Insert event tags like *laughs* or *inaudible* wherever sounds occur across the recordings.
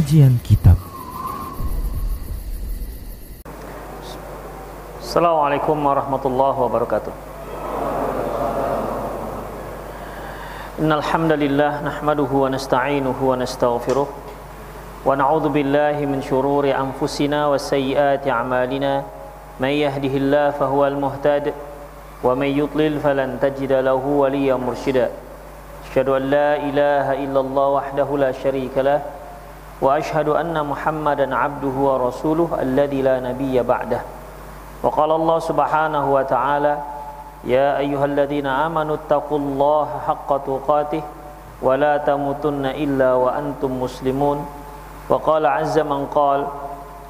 Kajian Kitab. Assalamualaikum warahmatullahi wabarakatuh. Innal hamdalillah nahmaduhu wa nasta'inuhu wa nastaghfiruh wa na'udzu billahi min shururi anfusina wa sayyiati a'malina. May yahdihillahu fahuwal muhtad wa may yudlil falan tajida lahu waliyyan mursyida Asyhadu an la ilaha illallah wahdahu la syarika lah وأشهد أن محمدا عبده ورسوله الذي لا نبي بعده. وقال الله سبحانه وتعالى يا أيها الذين آمنوا اتقوا الله حق تقاته ولا تموتن إلا وأنتم مسلمون. وقال عز من قال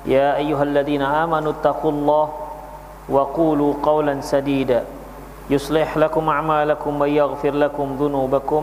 يا أيها الذين آمنوا اتقوا الله وقولوا قولا سديدا. يصلح لكم أعمالكم ويغفر لكم ذنوبكم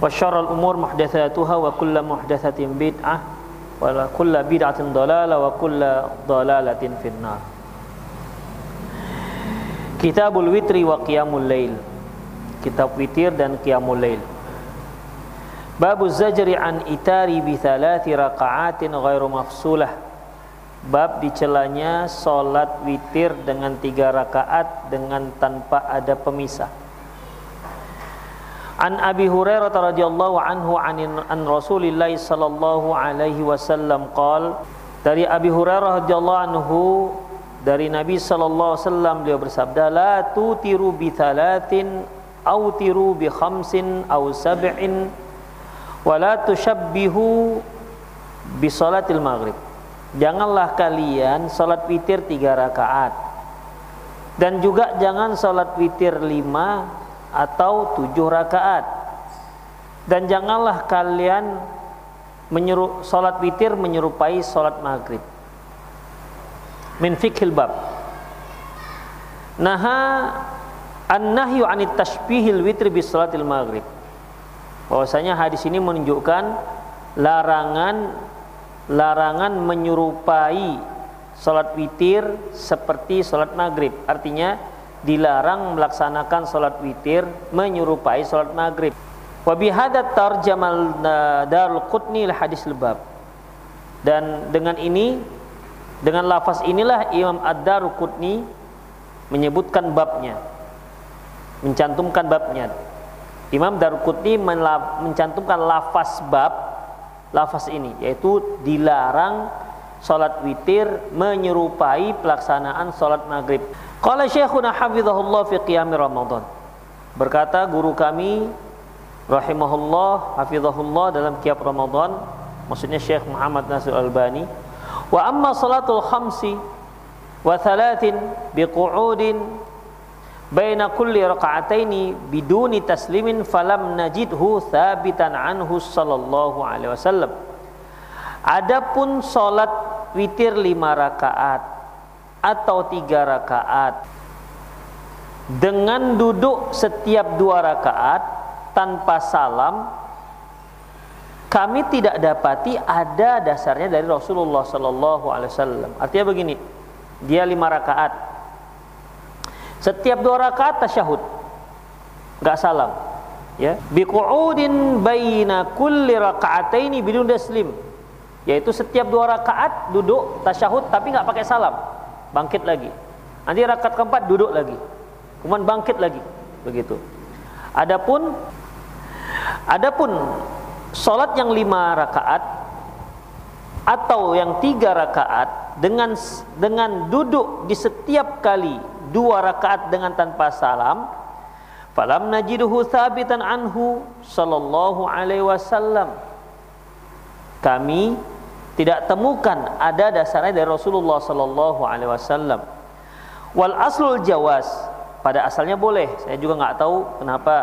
وشر الأمور محدثاتها وكل محدثة بدعة وكل بدعة ضلالة وكل ضلالة في النار كتاب الوتر Kitabul الليل wa وتر dan قيام lail. Babu الزجر an itari bi thalathi غير مفصولة bab dicelanya solat witir dengan tiga rakaat dengan tanpa ada pemisah. An Abi Hurairah radhiyallahu anhu an, an Rasulillah sallallahu alaihi wasallam qal dari Abi Hurairah radhiyallahu anhu dari Nabi sallallahu alaihi wasallam beliau bersabda la tutiru bi thalathin aw tiru bi khamsin aw sab'in wa la tushabbihu bi salatil maghrib. Janganlah kalian salat witir tiga rakaat. Dan juga jangan salat witir lima atau tujuh rakaat. Dan janganlah kalian menyeru, salat witir menyerupai salat maghrib. Min fikhil bab. Naha an-nahyu anit tashbihil witri bis salatil maghrib. Bahwasanya hadis ini menunjukkan larangan larangan menyerupai salat witir seperti salat maghrib. Artinya dilarang melaksanakan salat witir menyerupai salat maghrib. Wa bihadat tarjamal Darul Qutni hadis lebab. Dan dengan ini dengan lafaz inilah Imam Ad-Darul Qutni menyebutkan babnya. Mencantumkan babnya. Imam Darul Qutni mencantumkan lafaz bab lafaz ini yaitu dilarang salat witir menyerupai pelaksanaan salat maghrib. Qala Syekhuna hafizahullah fi qiyam Ramadan. Berkata guru kami rahimahullah hafizahullah dalam qiyam Ramadan, maksudnya Syekh Muhammad Nasir Albani, wa amma salatul khamsi wa thalathin biqu'udin baina kulli raka'ataini biduni taslimin falam najidhu thabitan anhu sallallahu alaihi wasallam. Adapun salat witir lima rakaat atau tiga rakaat dengan duduk setiap dua rakaat tanpa salam kami tidak dapati ada dasarnya dari Rasulullah Sallallahu Alaihi Wasallam. Artinya begini, dia lima rakaat, setiap dua rakaat tasyahud, nggak salam, ya. Biqudin baina kulli rakaataini bidun taslim, yaitu setiap dua rakaat duduk tasyahud tapi nggak pakai salam bangkit lagi. Nanti rakaat keempat duduk lagi. Kemudian bangkit lagi. Begitu. Adapun adapun salat yang lima rakaat atau yang tiga rakaat dengan dengan duduk di setiap kali dua rakaat dengan tanpa salam falam najiduhu thabitan anhu sallallahu alaihi wasallam kami tidak temukan ada dasarnya dari Rasulullah sallallahu alaihi wasallam. Wal aslul jawas pada asalnya boleh. Saya juga nggak tahu kenapa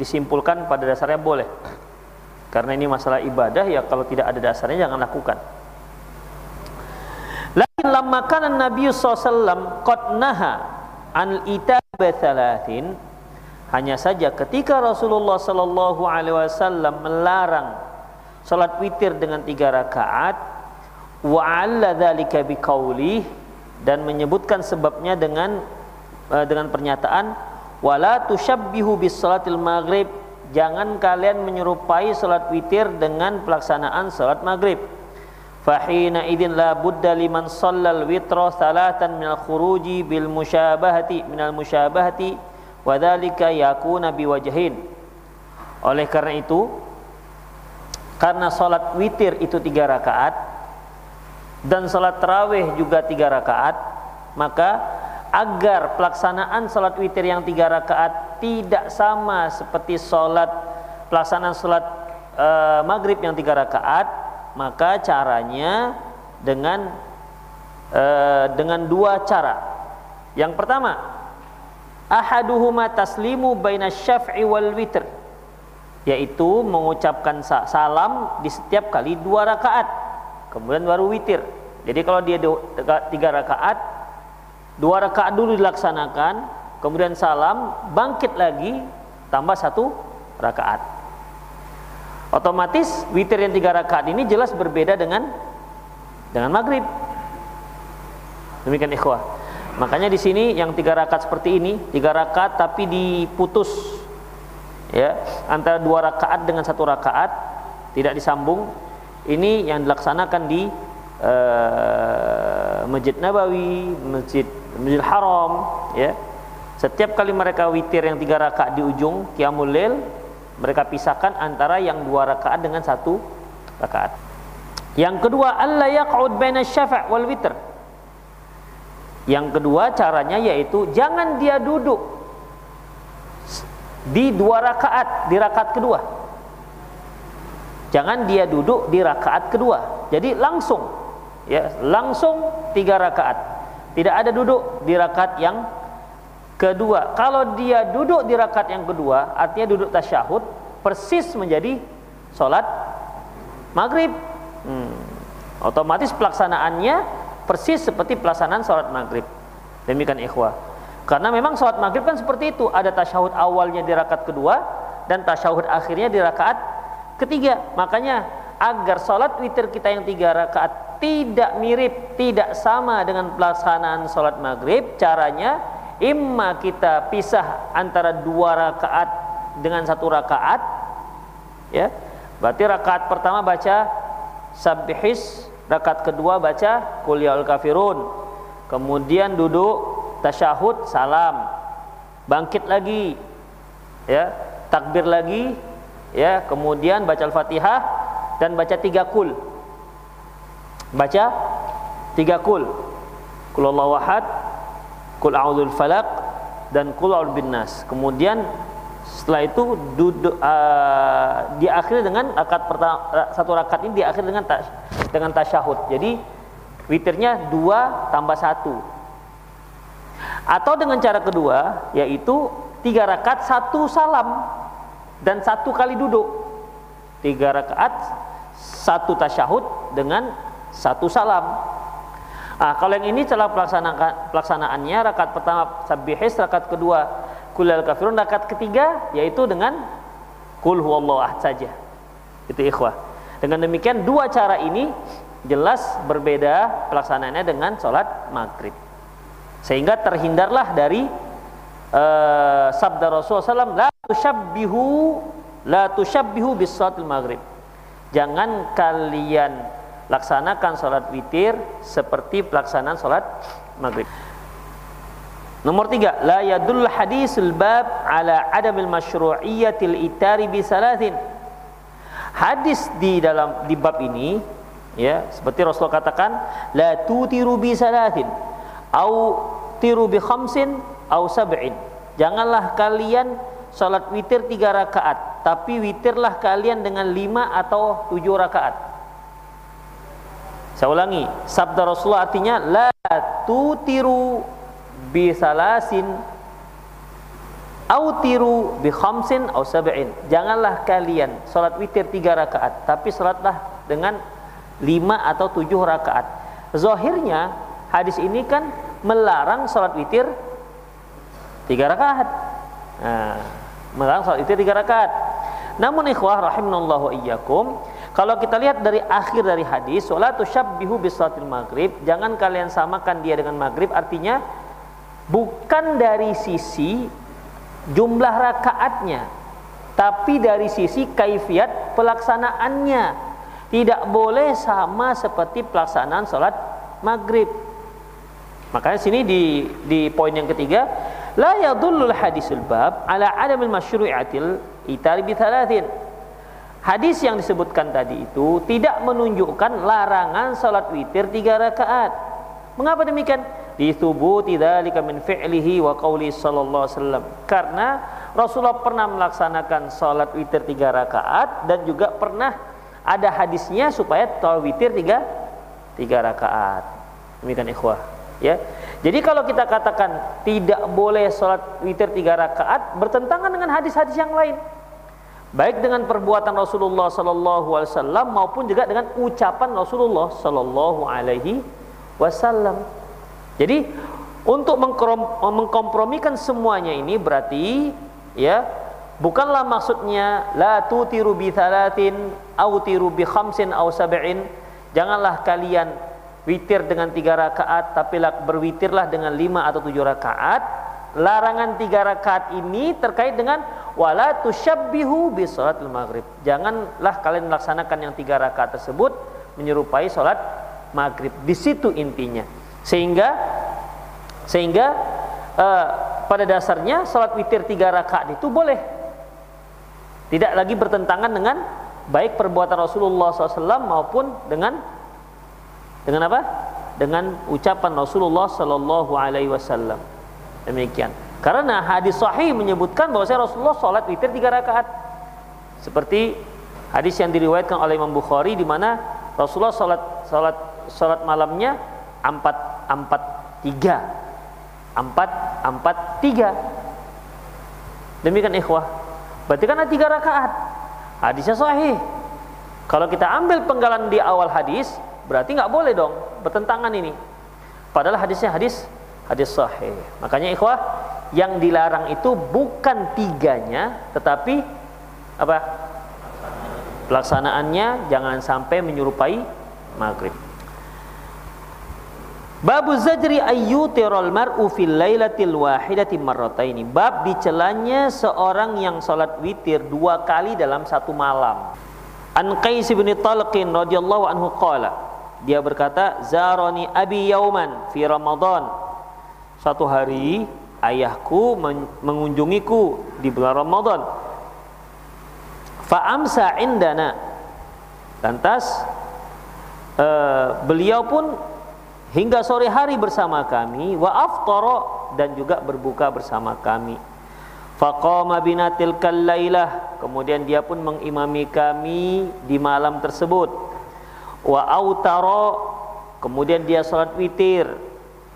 disimpulkan pada dasarnya boleh. Karena ini masalah ibadah ya kalau tidak ada dasarnya jangan lakukan. Lakin lamma kana Nabi SAW qad naha an hanya saja ketika Rasulullah sallallahu alaihi wasallam melarang salat witir dengan tiga rakaat. Wa alla dzalika biqauli dan menyebutkan sebabnya dengan uh, dengan pernyataan wala tusyabbihu bis salatil maghrib. Jangan kalian menyerupai salat witir dengan pelaksanaan salat maghrib. Fahina idin la budda liman sallal witra salatan minal khuruji bil musyabahati minal musyabahati wa dzalika yakuna biwajhin. Oleh karena itu karena salat witir itu tiga rakaat dan salat tarawih juga tiga rakaat maka agar pelaksanaan salat witir yang tiga rakaat tidak sama seperti salat pelaksanaan salat uh, maghrib yang tiga rakaat maka caranya dengan uh, dengan dua cara. Yang pertama ahaduhuma taslimu baina syaf'i wal witr yaitu mengucapkan salam di setiap kali dua rakaat. Kemudian baru witir. Jadi kalau dia tiga rakaat dua rakaat dulu dilaksanakan kemudian salam bangkit lagi tambah satu rakaat. Otomatis witir yang tiga rakaat ini jelas berbeda dengan dengan maghrib. Demikian ikhwah. Makanya di sini yang tiga rakaat seperti ini tiga rakaat tapi diputus ya antara dua rakaat dengan satu rakaat tidak disambung ini yang dilaksanakan di uh, Masjid Nabawi, Masjid Masjid Haram, ya. Setiap kali mereka witir yang tiga rakaat di ujung Qiyamul Lail, mereka pisahkan antara yang dua rakaat dengan satu rakaat. Yang kedua, Allah yaq'ud baina syafa' wal witr. Yang kedua caranya yaitu jangan dia duduk di dua rakaat di rakaat kedua. Jangan dia duduk di rakaat kedua. Jadi langsung ya, langsung tiga rakaat. Tidak ada duduk di rakaat yang Kedua, kalau dia duduk di rakaat yang kedua, artinya duduk tasyahud, persis menjadi sholat maghrib. Hmm. Otomatis pelaksanaannya persis seperti pelaksanaan sholat maghrib. Demikian ikhwah. Karena memang sholat maghrib kan seperti itu. Ada tasyahud awalnya di rakaat kedua dan tasyahud akhirnya di rakaat ketiga. Makanya agar sholat witir kita yang tiga rakaat tidak mirip, tidak sama dengan pelaksanaan sholat maghrib, caranya imma kita pisah antara dua rakaat dengan satu rakaat ya berarti rakaat pertama baca sabbihis rakaat kedua baca qul ya kafirun kemudian duduk tasyahud salam bangkit lagi ya takbir lagi ya kemudian baca al-fatihah dan baca tiga kul baca tiga kul kul wahad Kul a'udzul falak dan kul bin nas. Kemudian setelah itu duduk uh, diakhiri dengan rakaat pertama satu rakaat ini diakhiri dengan tas, dengan tasyahud. Jadi witirnya dua tambah satu. Atau dengan cara kedua yaitu tiga rakaat satu salam dan satu kali duduk. Tiga rakaat satu tasyahud dengan satu salam. Ah, kalau yang ini cara pelaksanaannya rakaat pertama sabihis, rakaat kedua kulal kafirun, rakaat ketiga yaitu dengan kul huwallahu ahad saja. Itu ikhwah. Dengan demikian dua cara ini jelas berbeda pelaksanaannya dengan sholat maghrib. Sehingga terhindarlah dari uh, sabda Rasulullah SAW, la tushabbihu la tushabbihu bis maghrib. Jangan kalian laksanakan sholat witir seperti pelaksanaan sholat maghrib. Nomor tiga la yadul hadisul bab ala adamil masyru'iyatil itari bisalatin hadis di dalam di bab ini ya seperti Rasul katakan la tutiru bisalatin au tiru bi khamsin au sab'in janganlah kalian salat witir tiga rakaat tapi witirlah kalian dengan lima atau tujuh rakaat saya ulangi, sabda Rasulullah artinya la tutiru bi salasin Autiru bi khamsin aw sab'in. Janganlah kalian salat witir tiga rakaat, tapi salatlah dengan lima atau tujuh rakaat. Zahirnya hadis ini kan melarang salat witir tiga rakaat. Nah, melarang salat witir tiga rakaat. Namun ikhwah rahimanallahu iyyakum, kalau kita lihat dari akhir dari hadis, salatu syabbihu bisalatil maghrib, jangan kalian samakan dia dengan maghrib, artinya bukan dari sisi jumlah rakaatnya, tapi dari sisi kaifiat pelaksanaannya. Tidak boleh sama seperti pelaksanaan salat maghrib. Makanya sini di di poin yang ketiga, la yadullul hadisul bab ala adamil masyru'atil itari bi Hadis yang disebutkan tadi itu tidak menunjukkan larangan salat witir tiga rakaat. Mengapa demikian? Dithubuti dzalika min fi'lihi wa qawli sallallahu alaihi. Karena Rasulullah pernah melaksanakan salat witir tiga rakaat dan juga pernah ada hadisnya supaya salat witir tiga tiga rakaat. Demikian ikhwah. Ya. Jadi kalau kita katakan tidak boleh salat witir tiga rakaat bertentangan dengan hadis-hadis yang lain baik dengan perbuatan Rasulullah sallallahu alaihi wasallam maupun juga dengan ucapan Rasulullah sallallahu alaihi wasallam. Jadi untuk mengkompromikan semuanya ini berarti ya bukanlah maksudnya la tutiru bi thalatin au tiru bi khamsin au sab'in janganlah kalian witir dengan tiga rakaat tapi berwitirlah dengan lima atau tujuh rakaat larangan tiga rakaat ini terkait dengan wala tusyabbihu bi maghrib. Janganlah kalian melaksanakan yang tiga rakaat tersebut menyerupai salat maghrib. Di situ intinya. Sehingga sehingga uh, pada dasarnya salat witir tiga rakaat itu boleh. Tidak lagi bertentangan dengan baik perbuatan Rasulullah SAW maupun dengan dengan apa? Dengan ucapan Rasulullah Sallallahu Alaihi Wasallam. Demikian. Karena hadis sahih menyebutkan bahwa Rasulullah sholat witir tiga rakaat. Seperti hadis yang diriwayatkan oleh Imam Bukhari di mana Rasulullah sholat sholat sholat malamnya empat empat tiga empat empat tiga demikian ikhwah berarti ada tiga rakaat hadisnya sahih kalau kita ambil penggalan di awal hadis berarti nggak boleh dong bertentangan ini padahal hadisnya hadis hadis sahih. Makanya ikhwah, yang dilarang itu bukan tiganya, tetapi apa? Pelaksanaannya jangan sampai menyerupai maghrib. Babu zajri ayyutirul mar'u fil lailatil wahidati marrataini. Bab dicelanya seorang yang salat witir dua kali dalam satu malam. An Qais bin Talqin radhiyallahu anhu qala. Dia berkata, "Zarani abi yauman fi Ramadan Satu hari ayahku mengunjungiku di bulan Ramadan. Fa'amsa indana. Lantas uh, beliau pun hingga sore hari bersama kami wa aftara dan juga berbuka bersama kami. Faqama bina tilkal lailah. Kemudian dia pun mengimami kami di malam tersebut. Wa autara kemudian dia salat witir.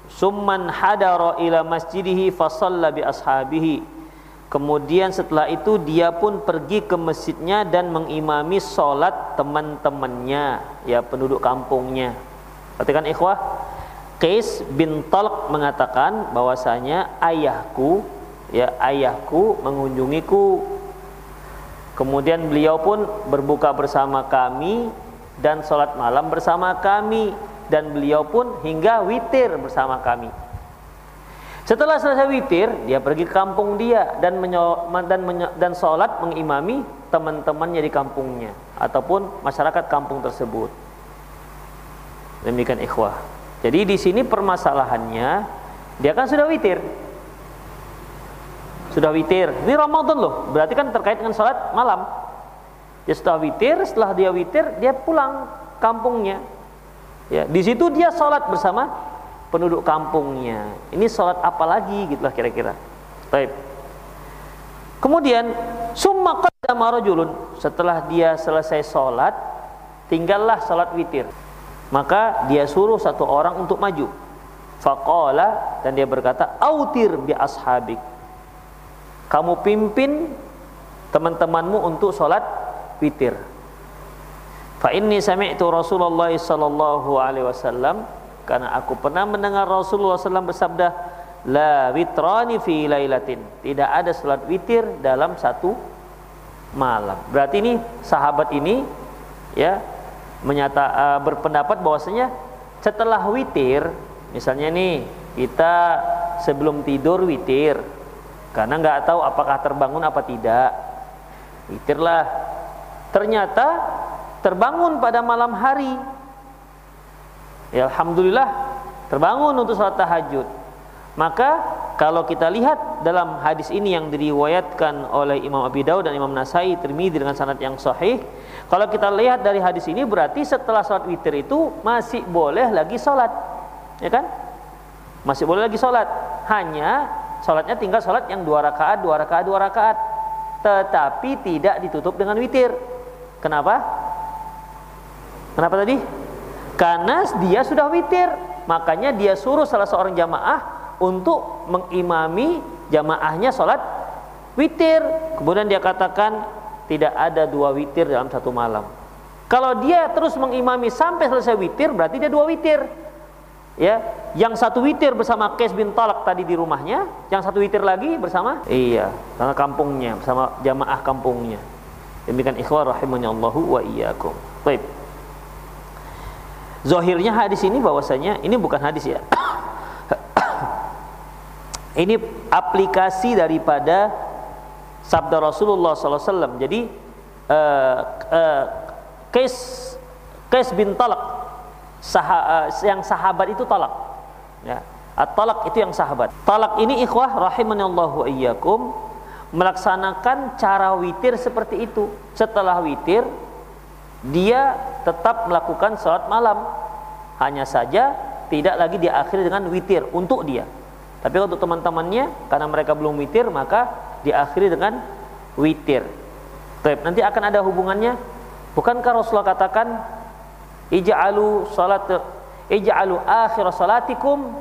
Summan hadara ila masjidihi fasalla bi ashabihi. Kemudian setelah itu dia pun pergi ke masjidnya dan mengimami solat teman-temannya ya penduduk kampungnya. Perhatikan ikhwah. Qais bin Talq mengatakan bahwasanya ayahku ya ayahku mengunjungiku. Kemudian beliau pun berbuka bersama kami dan sholat malam bersama kami dan beliau pun hingga witir bersama kami. Setelah selesai witir, dia pergi ke kampung dia dan menyo, dan dan sholat mengimami teman-temannya di kampungnya ataupun masyarakat kampung tersebut. Demikian ikhwah. Jadi di sini permasalahannya dia kan sudah witir. Sudah witir. Ini Ramadan loh, berarti kan terkait dengan sholat malam. Dia sudah witir, setelah dia witir, dia pulang kampungnya Ya, di situ dia sholat bersama penduduk kampungnya. Ini sholat apa lagi gitulah kira-kira. Baik. Kemudian summa qaddama rajulun setelah dia selesai sholat tinggallah sholat witir. Maka dia suruh satu orang untuk maju. Faqala dan dia berkata, "Autir bi ashabik." kamu pimpin teman-temanmu untuk sholat witir. Fa inni sami'tu Rasulullah sallallahu alaihi wasallam karena aku pernah mendengar Rasulullah SAW bersabda la witrani fi lailatin. Tidak ada salat witir dalam satu malam. Berarti ini sahabat ini ya menyata uh, berpendapat bahwasanya setelah witir misalnya nih kita sebelum tidur witir karena nggak tahu apakah terbangun apa tidak. Witirlah ternyata terbangun pada malam hari ya alhamdulillah terbangun untuk salat tahajud maka kalau kita lihat dalam hadis ini yang diriwayatkan oleh Imam Abi Dawud dan Imam Nasai Tirmidzi dengan sanad yang sahih, kalau kita lihat dari hadis ini berarti setelah salat witir itu masih boleh lagi salat. Ya kan? Masih boleh lagi salat. Hanya salatnya tinggal salat yang dua rakaat, dua rakaat, dua rakaat. Tetapi tidak ditutup dengan witir. Kenapa? Kenapa tadi? Karena dia sudah witir, makanya dia suruh salah seorang jamaah untuk mengimami jamaahnya sholat witir. Kemudian dia katakan tidak ada dua witir dalam satu malam. Kalau dia terus mengimami sampai selesai witir berarti dia dua witir. Ya yang satu witir bersama Kes bin Talak tadi di rumahnya yang satu witir lagi bersama? Iya sama kampungnya bersama jamaah kampungnya demikian ikhwah rahimahnya Allahu wa iyyakum baik Zohirnya hadis ini bahwasanya ini bukan hadis ya *coughs* ini aplikasi daripada sabda Rasulullah SAW. Jadi uh, uh, case case bin talak saha, uh, yang sahabat itu talak. Ya. At-talak itu yang sahabat. Talak ini ikhwah rahimanallahu iyyakum melaksanakan cara witir seperti itu. Setelah witir dia tetap melakukan sholat malam. Hanya saja tidak lagi diakhiri dengan witir untuk dia. Tapi untuk teman-temannya karena mereka belum witir maka diakhiri dengan witir. Baik, nanti akan ada hubungannya. Bukankah Rasulullah katakan ij'alu salat ij'alu akhir salatikum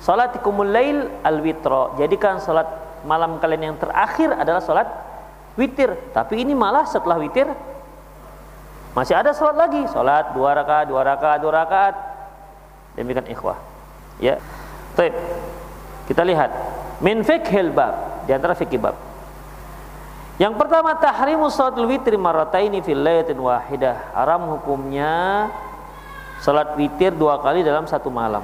salatikumul lail al witra. Jadikan salat malam kalian yang terakhir adalah salat witir. Tapi ini malah setelah witir masih ada salat lagi, salat dua rakaat, dua rakaat, dua rakaat. Demikian ikhwah. Ya. Baik. Kita lihat min fikhil bab di antara fikih bab. Yang pertama tahrimu salatul witri marrataini fil lailatin wahidah. Haram hukumnya salat witir dua kali dalam satu malam.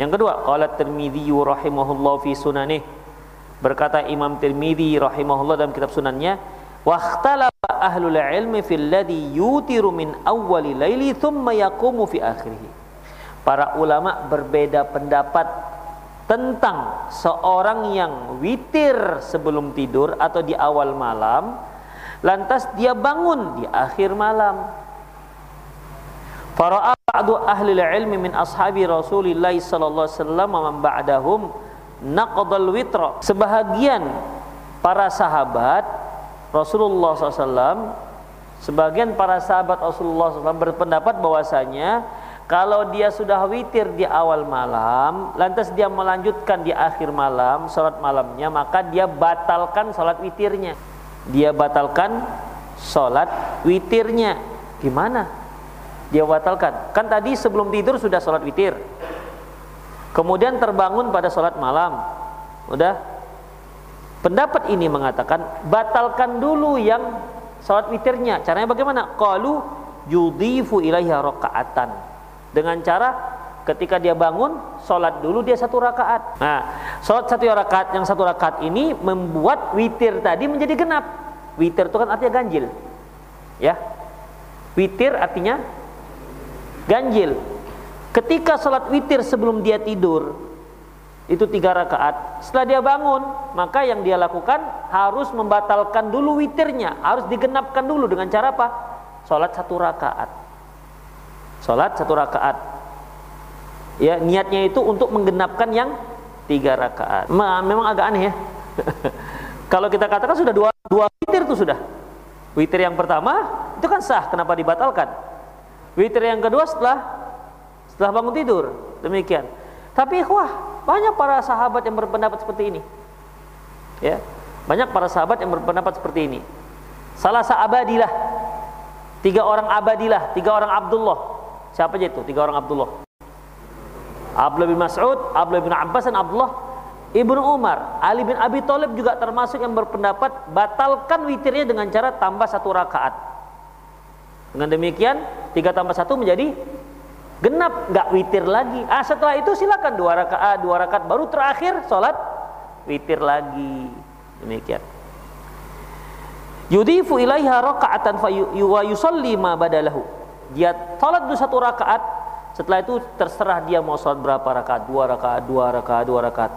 Yang kedua, qala Tirmidzi rahimahullah fi sunanih. Berkata Imam Tirmidzi rahimahullah dalam kitab sunannya, wa ikhtalafa ahlul ilmi fil ladzi yutiru min awwali laili thumma yaqumu fi akhirih. Para ulama berbeda pendapat tentang seorang yang witir sebelum tidur atau di awal malam lantas dia bangun di akhir malam Fara'a ba'du ahli ilmi min ashabi Rasulillah sallallahu alaihi wasallam man ba'dahum naqdal witra sebahagian para sahabat Rasulullah SAW sebagian para sahabat Rasulullah SAW berpendapat bahwasanya kalau dia sudah witir di awal malam, lantas dia melanjutkan di akhir malam, sholat malamnya, maka dia batalkan sholat witirnya. Dia batalkan sholat witirnya. Gimana? Dia batalkan. Kan tadi sebelum tidur sudah sholat witir. Kemudian terbangun pada sholat malam. Udah? Pendapat ini mengatakan batalkan dulu yang sholat witirnya. Caranya bagaimana? Qalu yudifu ilaiha rakaatan dengan cara ketika dia bangun sholat dulu dia satu rakaat nah sholat satu rakaat yang satu rakaat ini membuat witir tadi menjadi genap witir itu kan artinya ganjil ya witir artinya ganjil ketika sholat witir sebelum dia tidur itu tiga rakaat setelah dia bangun maka yang dia lakukan harus membatalkan dulu witirnya harus digenapkan dulu dengan cara apa sholat satu rakaat Sholat satu rakaat. Ya niatnya itu untuk menggenapkan yang tiga rakaat. Memang agak aneh ya. *laughs* Kalau kita katakan sudah dua dua witir itu sudah. Witir yang pertama itu kan sah, kenapa dibatalkan? Witir yang kedua setelah setelah bangun tidur. Demikian. Tapi wah, banyak para sahabat yang berpendapat seperti ini. Ya. Banyak para sahabat yang berpendapat seperti ini. Salah abadilah. Tiga orang abadilah, tiga orang Abdullah. Siapa aja itu? Tiga orang Abdullah. Abdullah bin Mas'ud, Abdullah bin Abbas dan Abdullah Ibnu Umar, Ali bin Abi Thalib juga termasuk yang berpendapat batalkan witirnya dengan cara tambah satu rakaat. Dengan demikian tiga tambah satu menjadi genap, nggak witir lagi. Ah setelah itu silakan dua rakaat, dua rakaat baru terakhir sholat witir lagi. Demikian. Yudifu ilaiha rakaatan fa yusalli ma badalahu. Dia sholat dulu satu rakaat, setelah itu terserah dia mau sholat berapa rakaat, dua rakaat, dua rakaat, dua rakaat.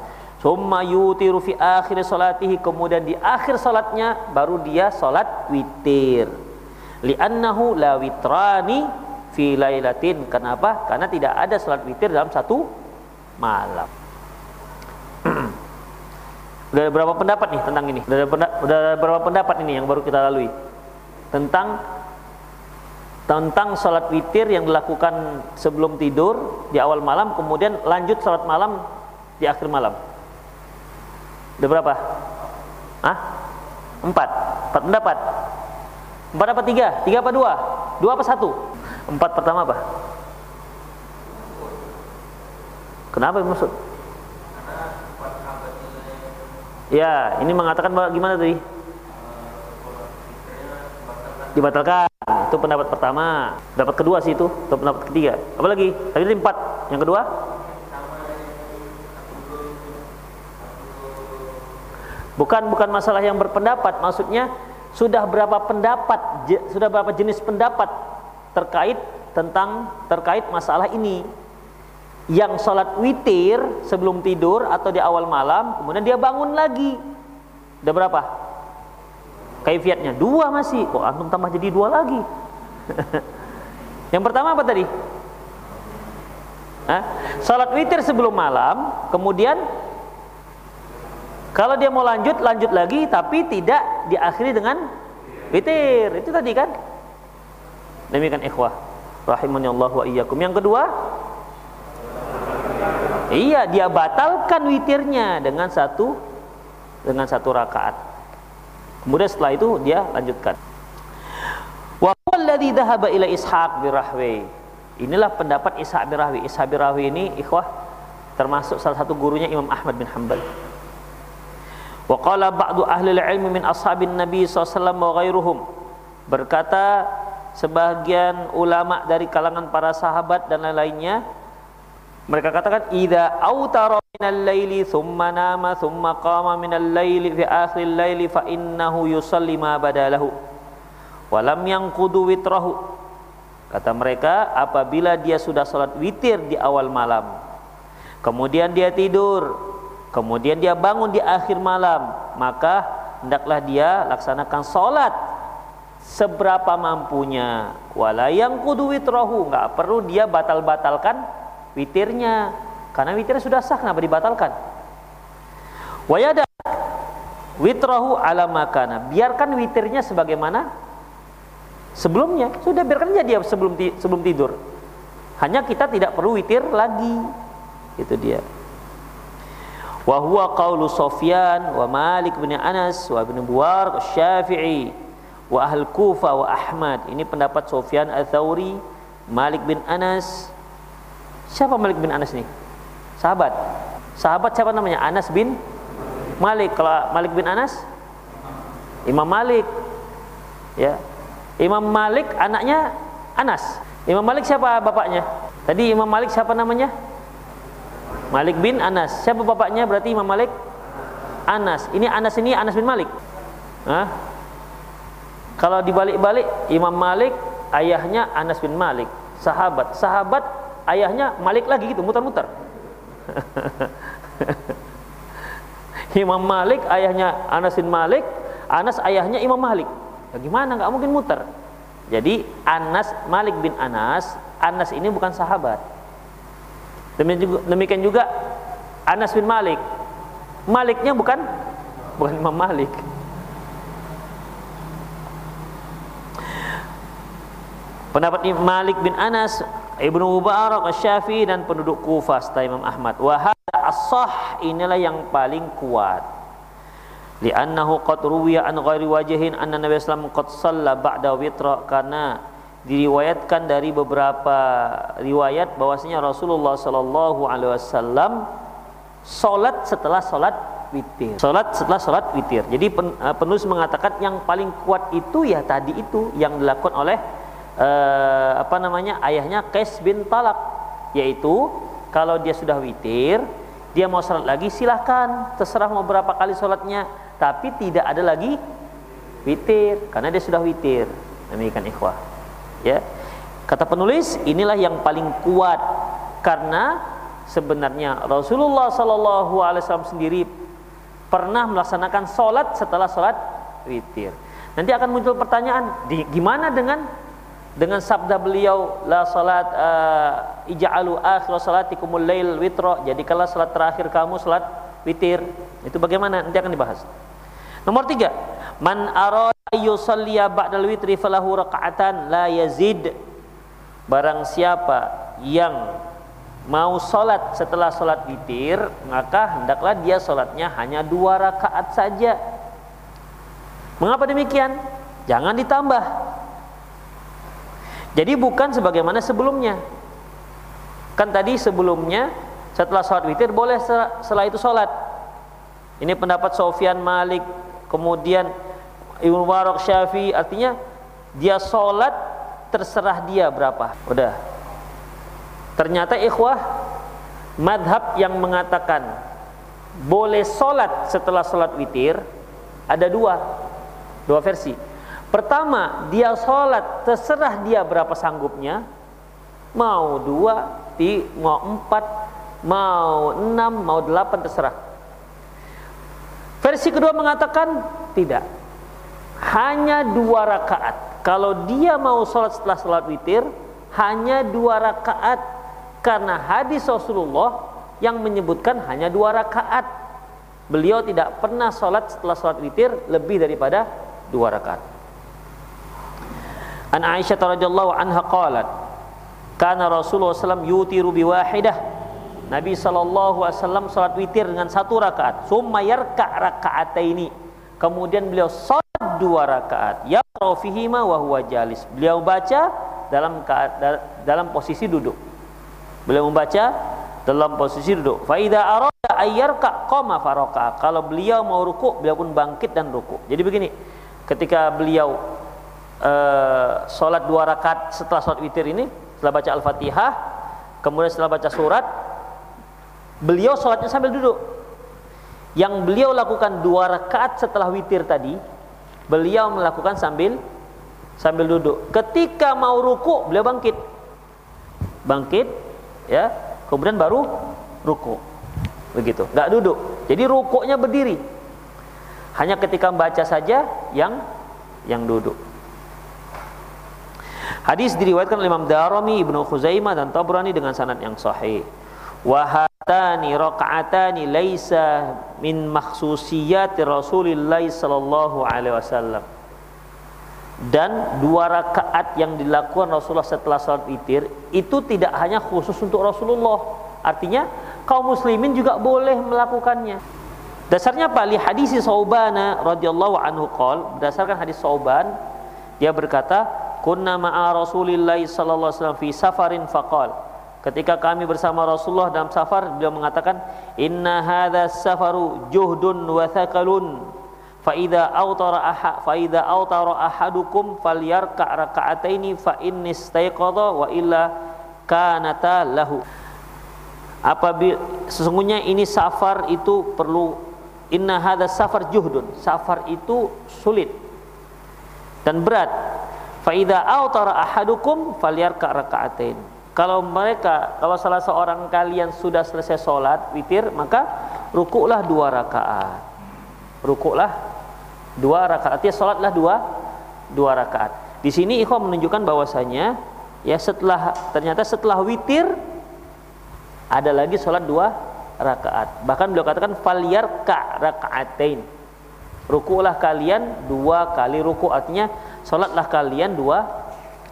Summa yutiru fi akhir salatihi kemudian di akhir salatnya baru dia salat witir. Li'annahu la witrani fi lailatin. Kenapa? Karena tidak ada salat witir dalam satu malam. *clears throat* Udah berapa pendapat nih tentang ini? Udah, udah berapa pendapat ini yang baru kita lalui tentang tentang sholat witir yang dilakukan sebelum tidur di awal malam kemudian lanjut sholat malam di akhir malam. Udah berapa? Hah? Empat. Empat pendapat. Empat apa tiga? Tiga apa dua? Dua apa satu? Empat pertama apa? Kenapa maksud? Ya, ini mengatakan gimana tadi? Dibatalkan. Itu pendapat pertama. Pendapat kedua sih itu. Itu pendapat ketiga. Apa lagi? Tadi empat. Yang kedua? Bukan bukan masalah yang berpendapat, maksudnya sudah berapa pendapat, sudah berapa jenis pendapat terkait tentang terkait masalah ini. Yang sholat witir sebelum tidur atau di awal malam, kemudian dia bangun lagi. Udah berapa? Kaifiatnya dua masih. Kok antum tambah jadi dua lagi? *laughs* yang pertama apa tadi? Hah? Salat witir sebelum malam, kemudian kalau dia mau lanjut, lanjut lagi tapi tidak diakhiri dengan witir. Itu tadi kan? Demikian ikhwah. Rahimani Allah wa iyyakum. Yang kedua, iya dia batalkan witirnya dengan satu dengan satu rakaat. Kemudian setelah itu dia lanjutkan. Wa alladhi dhahaba ila Ishaq birahwi. Inilah pendapat Ishaq birahwi. Ishaq birahwi ini ikhwah termasuk salah satu gurunya Imam Ahmad bin Hanbal. Wa qala ba'du ahli ilmi min ashabin Nabi SAW wa ghairuhum. Berkata sebagian ulama dari kalangan para sahabat dan lain-lainnya mereka katakan idza autara minal laili thumma nama thumma qama minal laili fi akhir laili fa innahu yusalli ma badalahu wa lam yanqudu witrahu. Kata mereka apabila dia sudah salat witir di awal malam kemudian dia tidur kemudian dia bangun di akhir malam maka hendaklah dia laksanakan sholat. Seberapa mampunya? Wala yang kudu witrahu. Nggak perlu dia batal-batalkan witirnya. Karena witirnya sudah sah kenapa dibatalkan? Wayada witrahu ala makana biarkan witirnya sebagaimana sebelumnya. Sudah biarkan aja dia sebelum tidur. Hanya kita tidak perlu witir lagi. Itu dia wa huwa qawlu Sufyan wa Malik bin Anas wa Ibn Buar Syafi'i wa Ahl Kufa wa Ahmad. Ini pendapat Sufyan Al-Thawri Malik bin Anas. Siapa Malik bin Anas nih sahabat. Sahabat siapa namanya? Anas bin Malik. Kalau Malik bin Anas? Imam Malik. Ya. Imam Malik anaknya Anas. Imam Malik siapa bapaknya? Tadi Imam Malik siapa namanya Malik bin Anas. Siapa bapaknya? Berarti Imam Malik Anas. Ini Anas ini Anas bin Malik. Hah? Kalau dibalik-balik Imam Malik ayahnya Anas bin Malik, sahabat. Sahabat ayahnya Malik lagi gitu, muter-muter. *laughs* Imam Malik ayahnya Anas bin Malik, Anas ayahnya Imam Malik. Ya gimana nggak mungkin muter. Jadi Anas Malik bin Anas, Anas ini bukan sahabat. Demikian juga Anas bin Malik. Maliknya bukan bukan Imam Malik. Pendapat Malik bin Anas, Ibnu Mubarak, Syafi'i dan penduduk Kufah serta Imam Ahmad. Wahada as-sah inilah yang paling kuat. li'annahu qad ruwiya an ghairi wajhin anna Nabi sallallahu qad shalla ba'da witra karena diriwayatkan dari beberapa riwayat bahwasanya Rasulullah sallallahu alaihi wasallam salat setelah salat witir. Salat setelah salat witir. Jadi uh, penulis mengatakan yang paling kuat itu ya tadi itu yang dilakukan oleh uh, apa namanya ayahnya Qais bin Talak yaitu kalau dia sudah witir dia mau salat lagi silahkan terserah mau berapa kali salatnya. Tapi tidak ada lagi witir. Karena dia sudah witir. Demikian ikhwah ya. Kata penulis inilah yang paling kuat karena sebenarnya Rasulullah Sallallahu Alaihi Wasallam sendiri pernah melaksanakan sholat setelah sholat witir. Nanti akan muncul pertanyaan di, gimana dengan dengan sabda beliau la salat uh, ij'alu akhir salatikumul lail witra jadikanlah salat terakhir kamu salat witir. Itu bagaimana? Nanti akan dibahas. Nomor tiga man arada yusalliya ba'dal witri falahu raka'atan la yazid barang siapa yang mau salat setelah salat witir maka hendaklah dia salatnya hanya dua rakaat saja mengapa demikian jangan ditambah jadi bukan sebagaimana sebelumnya. Kan tadi sebelumnya setelah sholat witir boleh setelah itu sholat. Ini pendapat Sofyan Malik, kemudian Ibnu Mubarak Syafi'i artinya dia sholat terserah dia berapa. Udah. Ternyata ikhwah madhab yang mengatakan boleh sholat setelah sholat witir ada dua dua versi Pertama, dia sholat terserah dia berapa sanggupnya. Mau dua, ti, mau empat, mau enam, mau delapan terserah. Versi kedua mengatakan tidak. Hanya dua rakaat. Kalau dia mau sholat setelah sholat witir, hanya dua rakaat. Karena hadis Rasulullah yang menyebutkan hanya dua rakaat. Beliau tidak pernah sholat setelah sholat witir lebih daripada dua rakaat. An Aisyah radhiyallahu anha qalat kana Rasulullah SAW yutiru biwahidah Nabi wasallam salat witir dengan satu rakaat summa yarka raka'ataini kemudian beliau salat dua rakaat. Ya fihima wa huwa jalis. Beliau baca dalam dalam posisi duduk. Beliau membaca dalam posisi duduk. Fa idza arada ayyarka qama faraka kalau beliau mau ruku beliau pun bangkit dan ruku. Jadi begini ketika beliau uh, sholat dua rakaat setelah sholat witir ini setelah baca al-fatihah kemudian setelah baca surat beliau sholatnya sambil duduk. Yang beliau lakukan dua rakaat setelah witir tadi beliau melakukan sambil sambil duduk. Ketika mau ruku beliau bangkit. Bangkit ya. Kemudian baru ruku. Begitu. Nggak duduk. Jadi rukuknya berdiri. Hanya ketika membaca saja yang yang duduk. Hadis diriwayatkan oleh Imam Darimi, Ibnu Khuzaimah dan Tabrani dengan sanad yang sahih. Wa hatani rakaatani laisa min makhsusiyati Rasulillah sallallahu alaihi wasallam. Dan dua rakaat yang dilakukan Rasulullah setelah salat witir itu tidak hanya khusus untuk Rasulullah. Artinya kaum muslimin juga boleh melakukannya. Dasarnya apa? Li hadis Saubana radhiyallahu anhu qol, berdasarkan hadis Sauban dia berkata, kunna ma'a Rasulillah sallallahu alaihi wasallam fi safarin faqal ketika kami bersama Rasulullah dalam safar beliau mengatakan inna hadha safaru juhdun wa thaqalun fa idza awtara aha fa idza awtara ahadukum falyarka raka'ataini fa inni istayqadha wa illa kanata lahu. Apabila sesungguhnya ini safar itu perlu inna hadha safar juhdun. Safar itu sulit dan berat. Faida autara ahadukum falyarka rakaatain. Kalau mereka, kalau salah seorang kalian sudah selesai sholat witir, maka rukuklah dua rakaat. Rukuklah dua rakaat. Artinya sholatlah dua dua rakaat. Di sini ikhwan menunjukkan bahwasanya ya setelah ternyata setelah witir ada lagi sholat dua rakaat. Bahkan beliau katakan falyarka rakaatain. Rukuklah kalian dua kali ruku artinya Salatlah kalian dua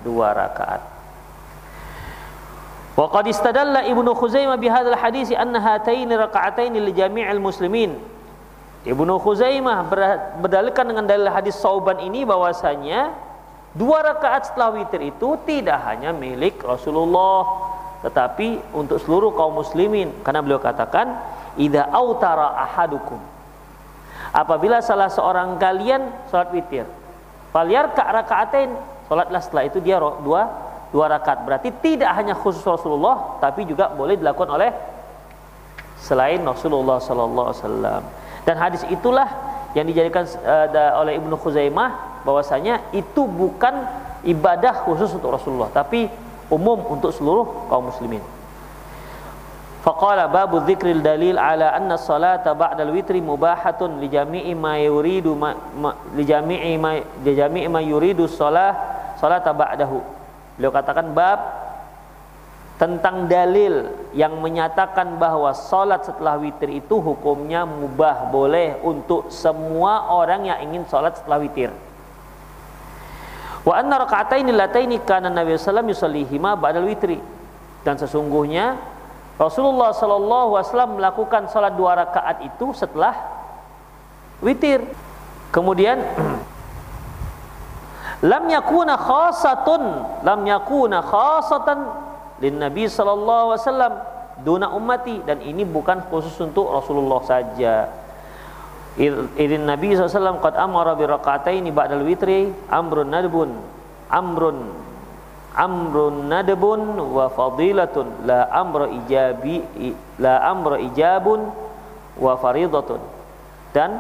dua rakaat. Wa qad istadalla Ibnu Khuzaimah bi hadzal hadis anna hataini raka'ataini li jami'il muslimin. Ibnu Khuzaimah berdalilkan dengan dalil hadis Sauban ini bahwasanya dua rakaat setelah witir itu tidak hanya milik Rasulullah tetapi untuk seluruh kaum muslimin karena beliau katakan idza autara ahadukum apabila salah seorang kalian salat witir falyarka rakaatain salatlah setelah itu dia dua dua rakaat berarti tidak hanya khusus Rasulullah tapi juga boleh dilakukan oleh selain Rasulullah sallallahu alaihi wasallam dan hadis itulah yang dijadikan uh, oleh Ibnu Khuzaimah bahwasanya itu bukan ibadah khusus untuk Rasulullah tapi umum untuk seluruh kaum muslimin. Faqala babu dzikril dalil ala anna salata ba'dal witri mubahatun li jami'i ma yuridu ma, ma, li jami'i ma ma yuridu salah salata ba'dahu. Beliau katakan bab tentang dalil yang menyatakan bahwa salat setelah witir itu hukumnya mubah boleh untuk semua orang yang ingin salat setelah witir. Wa anna raka'ataini lataini kana Nabi sallallahu wasallam ba'dal witri. Dan sesungguhnya Rasulullah sallallahu alaihi wasallam melakukan salat dua rakaat itu setelah witir. Kemudian *clears throat* lam yakuna khasatun lam yakuna khasatan lin Nabi sallallahu alaihi wasallam duna ummati dan ini bukan khusus untuk Rasulullah saja. Idin Nabi SAW qad amara bi raka'ataini ba'dal witri amrun nadbun amrun amrun nadbun wa fadilatun la amra ijabi la amra ijabun wa faridatun dan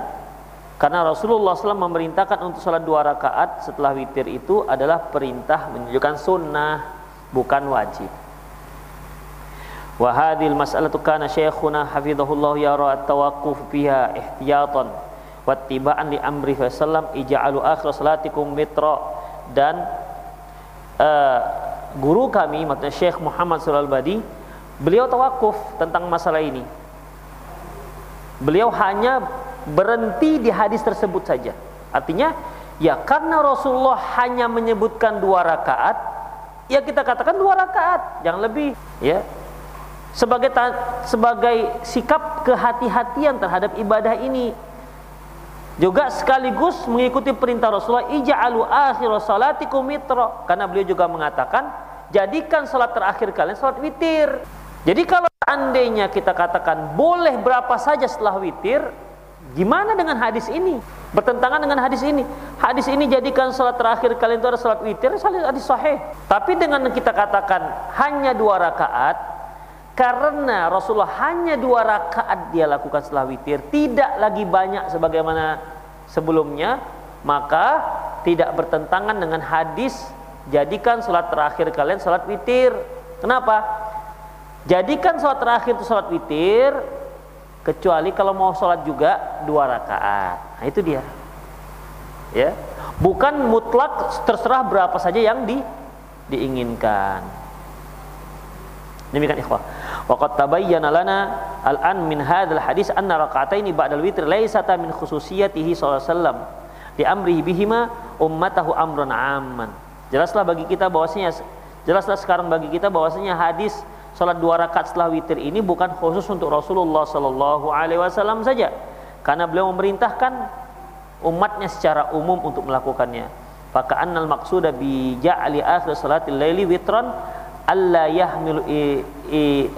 karena Rasulullah SAW memerintahkan untuk salat dua rakaat setelah witir itu adalah perintah menunjukkan sunnah bukan wajib. Wa hadhil mas'alatu kana syekhuna hafizahullah yara at-tawaqquf fiha ihtiyatan wa tibaan li amri sallam ij'alu akhir salatikum mitra. Dan uh, guru kami maksudnya Syekh Muhammad Sulal Badi beliau tawakuf tentang masalah ini. Beliau hanya berhenti di hadis tersebut saja. Artinya ya karena Rasulullah hanya menyebutkan dua rakaat ya kita katakan dua rakaat yang lebih ya. Sebagai sebagai sikap kehati-hatian terhadap ibadah ini. Juga sekaligus mengikuti perintah Rasulullah ija'alu akhir salatikum mitra karena beliau juga mengatakan jadikan salat terakhir kalian salat witir. Jadi kalau seandainya kita katakan boleh berapa saja setelah witir gimana dengan hadis ini? Bertentangan dengan hadis ini. Hadis ini jadikan salat terakhir kalian itu adalah salat witir hadis sahih. Tapi dengan kita katakan hanya dua rakaat karena Rasulullah hanya dua rakaat dia lakukan setelah witir tidak lagi banyak sebagaimana sebelumnya maka tidak bertentangan dengan hadis jadikan sholat terakhir kalian sholat witir. Kenapa? Jadikan sholat terakhir itu sholat witir kecuali kalau mau sholat juga dua rakaat nah itu dia ya bukan mutlak terserah berapa saja yang di, diinginkan Demikian ikhwah. Wa qad tabayyana lana al-an min hadzal hadis anna raka'ataini ba'dal witr laysata min khususiyatihi sallallahu alaihi di amrihi bihima ummatahu amrun amman. Jelaslah bagi kita bahwasanya jelaslah sekarang bagi kita bahwasanya hadis salat dua rakaat setelah witir ini bukan khusus untuk Rasulullah sallallahu alaihi wasallam saja. Karena beliau memerintahkan umatnya secara umum untuk melakukannya. Faka'annal maqsuda bi ja'ali akhir salatil laili witran alla yahmilu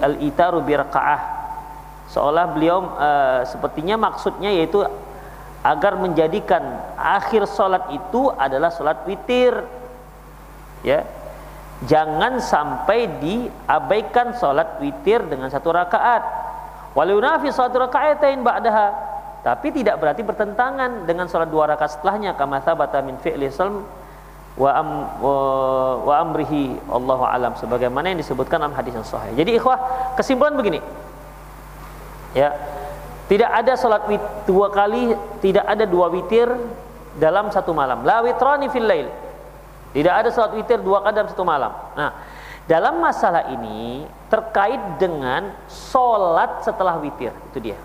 al-itaru birqa'ah seolah beliau uh, sepertinya maksudnya yaitu agar menjadikan akhir salat itu adalah salat witir ya jangan sampai diabaikan salat witir dengan satu rakaat walau nafi satu rakaatain ba'daha tapi tidak berarti bertentangan dengan salat dua rakaat setelahnya kama thabata min fi'li sallam wa am wa, amrihi Allahu alam sebagaimana yang disebutkan dalam hadis yang sahih. Jadi ikhwah, kesimpulan begini. Ya. Tidak ada wit, dua kali, tidak ada dua witir dalam satu malam. La witrani fil lail. Tidak ada salat witir dua kali satu malam. Nah, dalam masalah ini terkait dengan salat setelah witir, itu dia.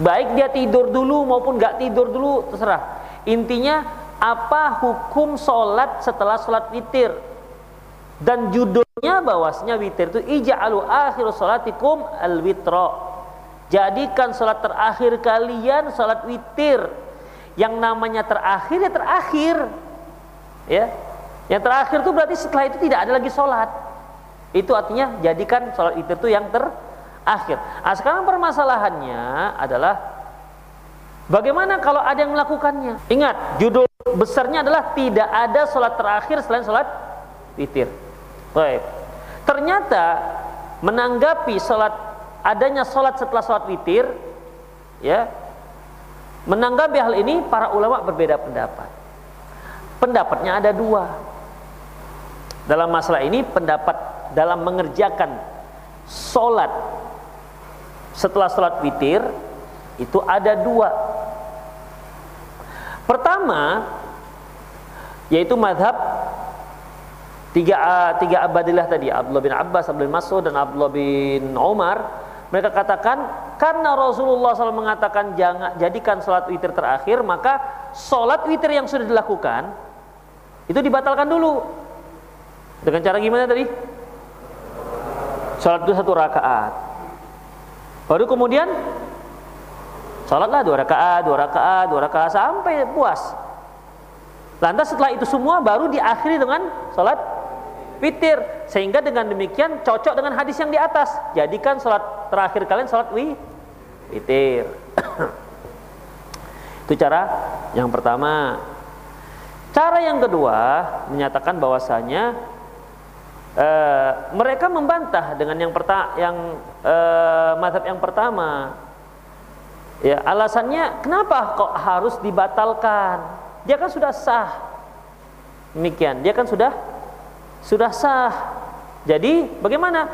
Baik dia tidur dulu maupun nggak tidur dulu terserah. Intinya apa hukum sholat setelah sholat witir dan judulnya bahwasanya witir itu ija'alu akhir sholatikum al witro jadikan salat terakhir kalian salat witir yang namanya terakhir ya terakhir ya. Yang terakhir itu berarti setelah itu tidak ada lagi salat itu artinya jadikan salat witir itu yang terakhir. Nah sekarang permasalahannya adalah bagaimana kalau ada yang melakukannya? Ingat judul besarnya adalah tidak ada salat terakhir selain salat witir. Baik. Ternyata menanggapi salat adanya sholat setelah sholat witir ya menanggapi hal ini para ulama berbeda pendapat pendapatnya ada dua. Dalam masalah ini pendapat dalam mengerjakan sholat setelah sholat witir itu ada dua. Pertama yaitu madhab tiga tiga abadilah tadi Abdullah bin Abbas, Abdullah bin Mas'ud dan Abdullah bin Umar mereka katakan karena Rasulullah SAW mengatakan jangan jadikan sholat witir terakhir, maka sholat witir yang sudah dilakukan itu dibatalkan dulu. Dengan cara gimana tadi? Sholat itu satu rakaat. Baru kemudian sholatlah dua rakaat, dua rakaat, dua rakaat sampai puas. Lantas setelah itu semua baru diakhiri dengan sholat witir sehingga dengan demikian cocok dengan hadis yang di atas. Jadikan sholat terakhir kalian sholat wi witir *coughs* itu cara yang pertama. Cara yang kedua menyatakan bahwasanya uh, mereka membantah dengan yang pertama yang uh, mazhab yang pertama. Ya alasannya kenapa kok harus dibatalkan? Dia kan sudah sah. Demikian. Dia kan sudah sudah sah. Jadi bagaimana?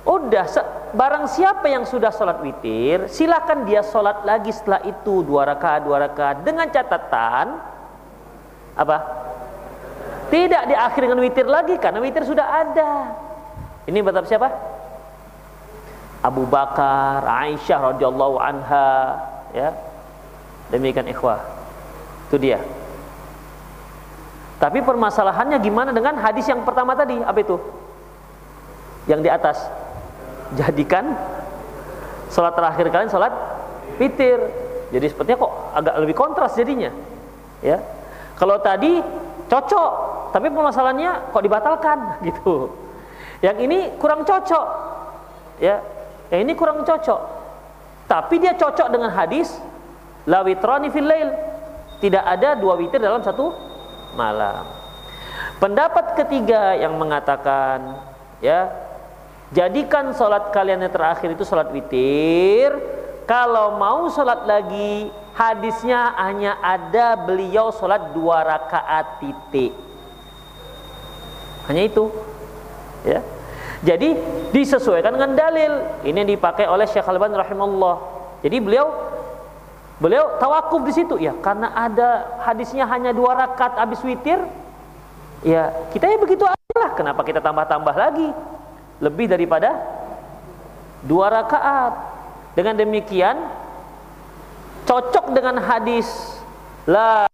Udah barang siapa yang sudah sholat witir, silakan dia sholat lagi setelah itu dua rakaat dua rakaat dengan catatan apa? Tidak diakhiri dengan witir lagi karena witir sudah ada. Ini betul siapa? Abu Bakar, Aisyah radhiyallahu anha, ya. Demikian ikhwah. Itu dia. Tapi permasalahannya gimana dengan hadis yang pertama tadi? Apa itu? Yang di atas. Jadikan sholat terakhir kalian sholat witir. Jadi sepertinya kok agak lebih kontras jadinya. Ya. Kalau tadi cocok, tapi permasalahannya kok dibatalkan *laughs* gitu. Yang ini kurang cocok. Ya. Yang ini kurang cocok. Tapi dia cocok dengan hadis la witrani fil lail. Tidak ada dua witir dalam satu malam. Pendapat ketiga yang mengatakan ya jadikan sholat kalian yang terakhir itu sholat witir. Kalau mau sholat lagi hadisnya hanya ada beliau sholat dua rakaat titik. Hanya itu. Ya. Jadi disesuaikan dengan dalil. Ini dipakai oleh Syekh Al-Albani rahimahullah. Jadi beliau Beliau tawakuf di situ ya karena ada hadisnya hanya dua rakaat habis witir. Ya kita ya begitu aja lah. Kenapa kita tambah-tambah lagi lebih daripada dua rakaat? Dengan demikian cocok dengan hadis la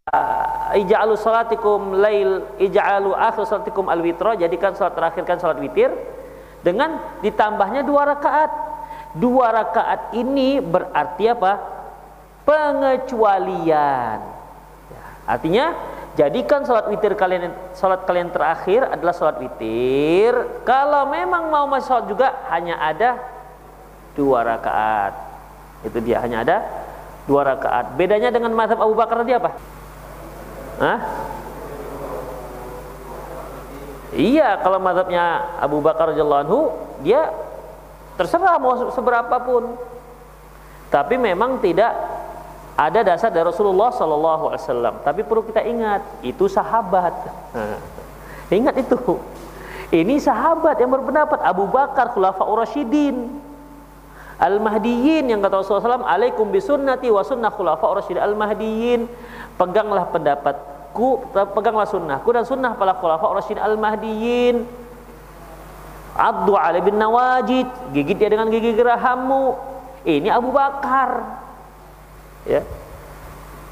ij'alu salatikum lail ij'alu akhir salatikum al witra jadikan salat terakhirkan salat witir dengan ditambahnya dua rakaat. Dua rakaat ini berarti apa? Pengecualian. Ya, artinya jadikan sholat witir kalian sholat kalian terakhir adalah sholat witir. Kalau memang mau masuk sholat juga hanya ada dua rakaat. Itu dia hanya ada dua rakaat. Bedanya dengan mazhab Abu Bakar tadi apa? Hah? Iya, kalau mazhabnya Abu Bakar radhiyallahu dia terserah mau seberapa pun. Tapi memang tidak ada dasar dari Rasulullah Sallallahu Alaihi Wasallam. Tapi perlu kita ingat, itu sahabat. *laughs* ingat itu. Ini sahabat yang berpendapat Abu Bakar Khulafaur Rasyidin Al-Mahdiyin yang kata Rasulullah SAW Alaikum bisunnati wa sunnah Khulafaur Al-Mahdiyin Peganglah pendapatku Peganglah sunnahku dan sunnah para Khulafaur Rasyidin Al-Mahdiyin Addu bin nawajid Gigit dia dengan gigi gerahammu Ini Abu Bakar ya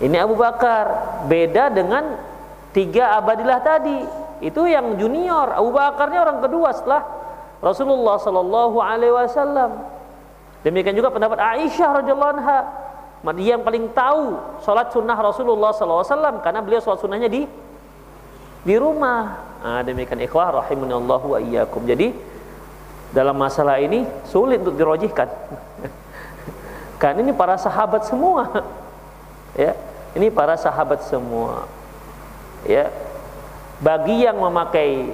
ini Abu Bakar beda dengan tiga abadilah tadi itu yang junior Abu Bakarnya orang kedua setelah Rasulullah Sallallahu Alaihi Wasallam Demikian juga pendapat Aisyah radhiyallahu anha. Dia yang paling tahu sholat sunnah Rasulullah SAW karena beliau sholat sunnahnya di di rumah. Nah, demikian ikhwah rahimunallahu wa iyyakum. Jadi dalam masalah ini sulit untuk dirojihkan. Kan ini para sahabat semua. *laughs* ya, ini para sahabat semua. Ya. Bagi yang memakai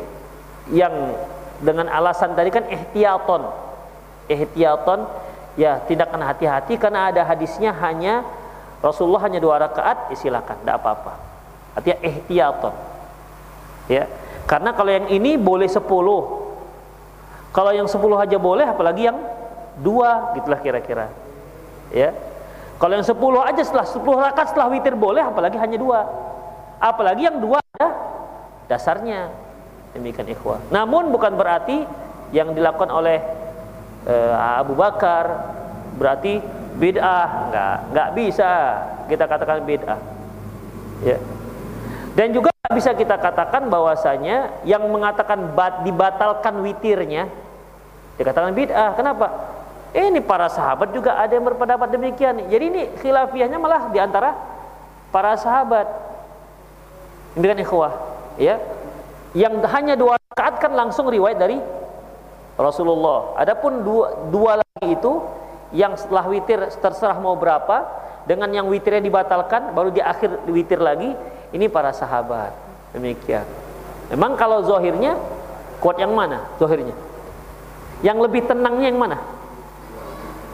yang dengan alasan tadi kan ihtiyaton. Ihtiyaton ya tindakan hati-hati karena ada hadisnya hanya Rasulullah hanya dua rakaat ya silakan tidak apa-apa artinya ihtiyaton ya karena kalau yang ini boleh sepuluh kalau yang sepuluh aja boleh apalagi yang dua gitulah kira-kira ya. Kalau yang sepuluh aja setelah sepuluh rakaat setelah witir boleh apalagi hanya dua. Apalagi yang dua ada dasarnya. Demikian ikhwah. Namun bukan berarti yang dilakukan oleh uh, Abu Bakar berarti bid'ah. Nggak nggak bisa kita katakan bid'ah. Ya. Dan juga bisa kita katakan bahwasanya yang mengatakan bat, dibatalkan witirnya dikatakan bid'ah. Kenapa ini para sahabat juga ada yang berpendapat demikian. Jadi ini khilafiahnya malah di antara para sahabat. Dengan ikhwah ya. Yang hanya dua rakaat kan langsung riwayat dari Rasulullah. Adapun dua, dua lagi itu yang setelah witir terserah mau berapa dengan yang witirnya dibatalkan baru di akhir witir lagi ini para sahabat. Demikian. Memang kalau zohirnya kuat yang mana zohirnya? Yang lebih tenangnya yang mana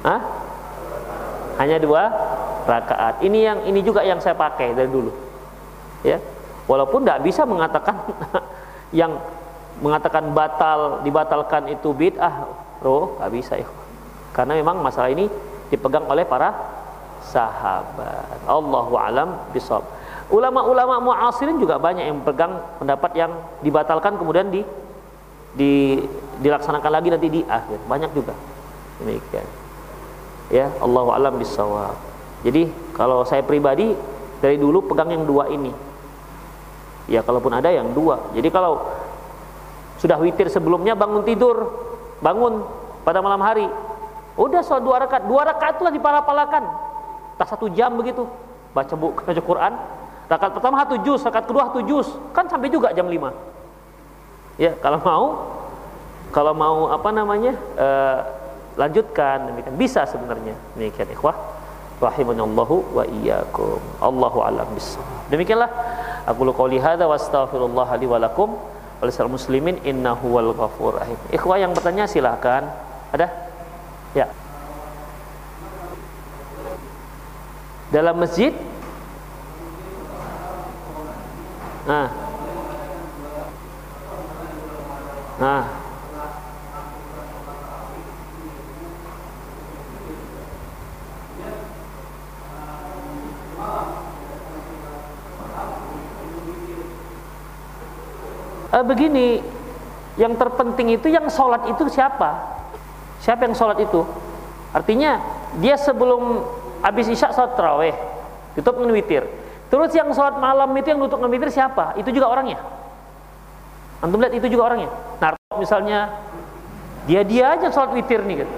Hah? hanya dua rakaat. Ini yang ini juga yang saya pakai dari dulu. Ya. Walaupun tidak bisa mengatakan *laughs* yang mengatakan batal dibatalkan itu bid'ah roh nggak bisa ya. Karena memang masalah ini dipegang oleh para sahabat. Allahu alam bisawab ulama-ulama muasirin juga banyak yang pegang pendapat yang dibatalkan kemudian di, di dilaksanakan lagi nanti di akhir. Banyak juga. Demikian ya Allahu alam bisawab jadi kalau saya pribadi dari dulu pegang yang dua ini. Ya kalaupun ada yang dua. Jadi kalau sudah witir sebelumnya bangun tidur. Bangun pada malam hari. Udah soal dua rakaat. Dua rakaat itulah dipala-palakan tak satu jam begitu. Baca buku *laughs* baca Quran. Rakaat pertama satu juz rakaat kedua satu juz. Kan sampai juga jam lima. Ya kalau mau kalau mau apa namanya uh, lanjutkan demikian bisa sebenarnya demikian ikhwah rahimanallahu wa iyyakum Allahu alam bis demikianlah aku qouli hadza wa astaghfirullah li wa lakum muslimin innahu wal ghafur rahim. Ikhwah yang bertanya silahkan. Ada? Ya. Dalam masjid Nah. Nah. E, begini yang terpenting itu yang sholat itu siapa? Siapa yang sholat itu? Artinya dia sebelum habis isya sholat terawih tutup dengan witir. Terus yang sholat malam itu yang tutup dengan witir siapa? Itu juga orangnya. Antum lihat itu juga orangnya. Nah misalnya dia dia aja sholat witir nih kan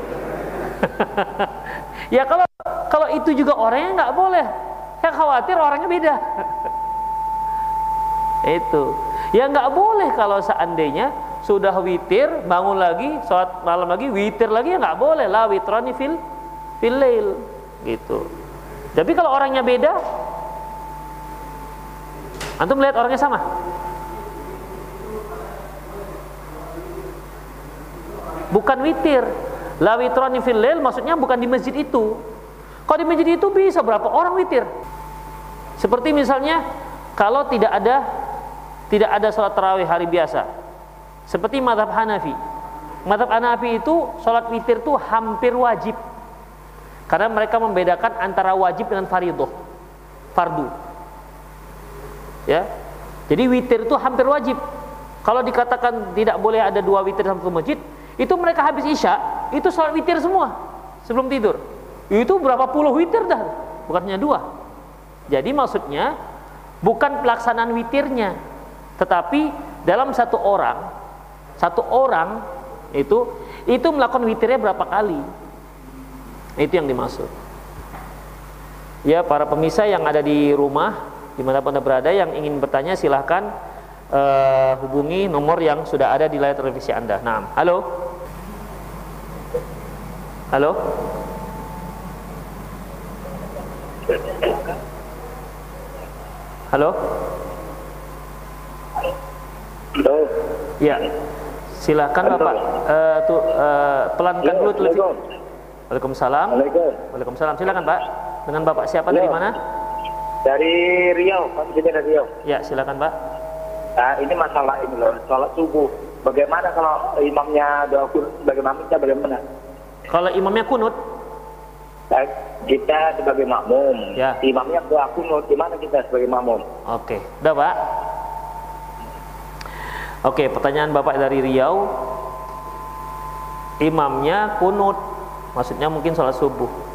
*laughs* ya kalau kalau itu juga orangnya nggak boleh. Saya khawatir orangnya beda *laughs* itu Ya nggak boleh kalau seandainya sudah witir, bangun lagi, sholat malam lagi, witir lagi ya nggak boleh lah witrani fil fil lail gitu. Tapi kalau orangnya beda, antum melihat orangnya sama. Bukan witir. La witrani fil lail maksudnya bukan di masjid itu. Kalau di masjid itu bisa berapa orang witir? Seperti misalnya kalau tidak ada tidak ada sholat tarawih hari biasa. Seperti madhab Hanafi. Madhab Hanafi itu sholat witir itu hampir wajib. Karena mereka membedakan antara wajib dengan faridoh. Fardu. Ya. Jadi witir itu hampir wajib. Kalau dikatakan tidak boleh ada dua witir dalam satu masjid itu mereka habis isya itu sholat witir semua sebelum tidur. Itu berapa puluh witir dah. Bukannya dua. Jadi maksudnya bukan pelaksanaan witirnya tetapi dalam satu orang, satu orang itu itu melakukan witirnya berapa kali? Itu yang dimaksud. Ya, para pemirsa yang ada di rumah, di mana pun anda berada, yang ingin bertanya silahkan uh, hubungi nomor yang sudah ada di layar televisi anda. Nah, halo, halo. Halo. Halo. Ya. Silakan Bapak. Uh, tu, uh, pelankan dulu televisi. Waalaikumsalam. Waalaikumsalam. Silakan Pak. Dengan Bapak siapa dari mana? Dari Riau, kami dari Riau. Ya, silakan Pak. Nah, ini masalah ini loh, sholat subuh. Bagaimana kalau imamnya doa kunut, bagaimana kita bagaimana? Kalau imamnya kunut? Nah, kita sebagai makmum, ya. imamnya doa kunut, gimana kita sebagai makmum? Oke, udah Pak. Oke, pertanyaan Bapak dari Riau. Imamnya kunut, maksudnya mungkin sholat subuh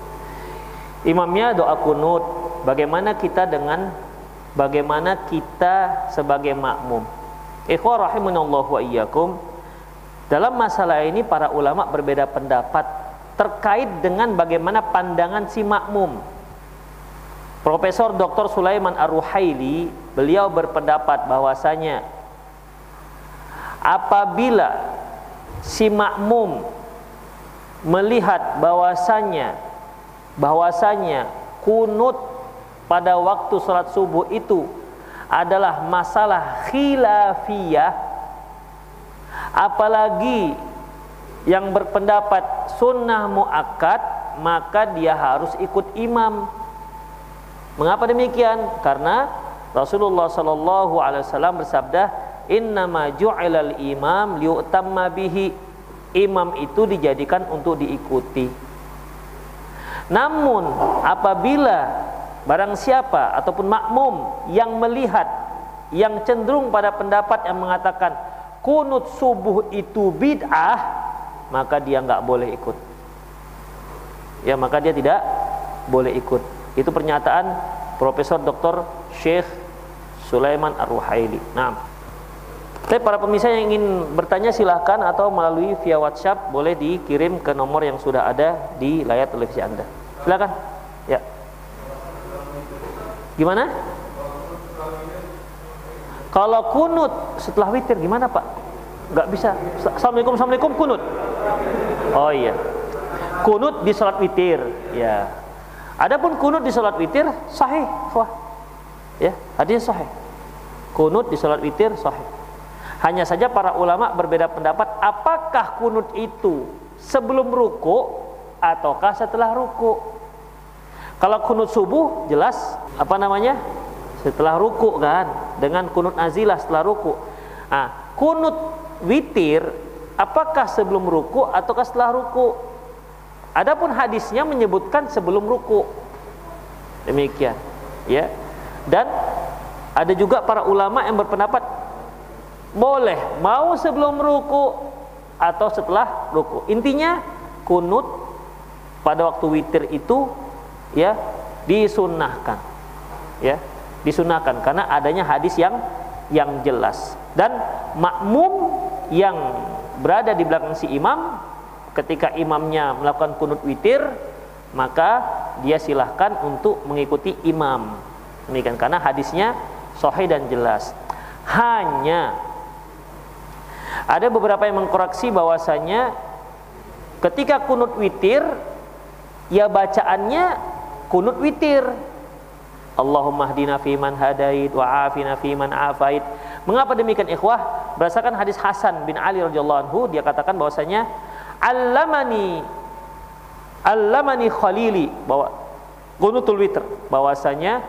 imamnya doa kunut bagaimana kita dengan bagaimana kita sebagai makmum ikhwah rahimunallah wa iyyakum dalam masalah ini para ulama berbeda pendapat terkait dengan bagaimana pandangan si makmum Profesor Dr. Sulaiman Ar-Ruhaili beliau berpendapat bahwasanya apabila si makmum melihat bahwasanya bahwasanya kunut pada waktu salat subuh itu adalah masalah khilafiyah apalagi yang berpendapat sunnah muakkad maka dia harus ikut imam. Mengapa demikian? Karena Rasulullah sallallahu alaihi wasallam bersabda innama ju'ilal imam liutamma bihi imam itu dijadikan untuk diikuti. Namun apabila barang siapa ataupun makmum yang melihat yang cenderung pada pendapat yang mengatakan kunut subuh itu bid'ah, maka dia nggak boleh ikut. Ya, maka dia tidak boleh ikut. Itu pernyataan Profesor Dr. Syekh Sulaiman Ar-Ruhaili. Nah, tapi para pemirsa yang ingin bertanya silahkan atau melalui via WhatsApp boleh dikirim ke nomor yang sudah ada di layar televisi Anda. Silakan. Ya. Gimana? Kalau kunut setelah witir gimana Pak? Gak bisa. Assalamualaikum, assalamualaikum kunut. Oh iya. Kunut di sholat witir. Ya. Adapun kunut di sholat witir sahih. Wah. Ya, hadis sahih. Kunut di sholat witir sahih. Hanya saja para ulama berbeda pendapat apakah kunut itu sebelum ruku ataukah setelah ruku. Kalau kunut subuh jelas apa namanya? Setelah ruku kan dengan kunut nazilah setelah ruku. Nah, kunut witir apakah sebelum ruku ataukah setelah ruku? Adapun hadisnya menyebutkan sebelum ruku. Demikian, ya. Dan ada juga para ulama yang berpendapat boleh. Mau sebelum ruku atau setelah ruku. Intinya kunut pada waktu witir itu ya disunahkan ya disunahkan karena adanya hadis yang yang jelas. Dan makmum yang berada di belakang si imam ketika imamnya melakukan kunut witir maka dia silahkan untuk mengikuti imam. Demikian. Karena hadisnya sahih dan jelas. Hanya ada beberapa yang mengkoreksi bahwasanya ketika kunut witir ya bacaannya kunut witir. Allahumma hdina fi man hadait wa afina fi man afait. Mengapa demikian ikhwah? Berdasarkan hadis Hasan bin Ali radhiyallahu anhu dia katakan bahwasanya allamani allamani khalili bahwa kunutul witr bahwasanya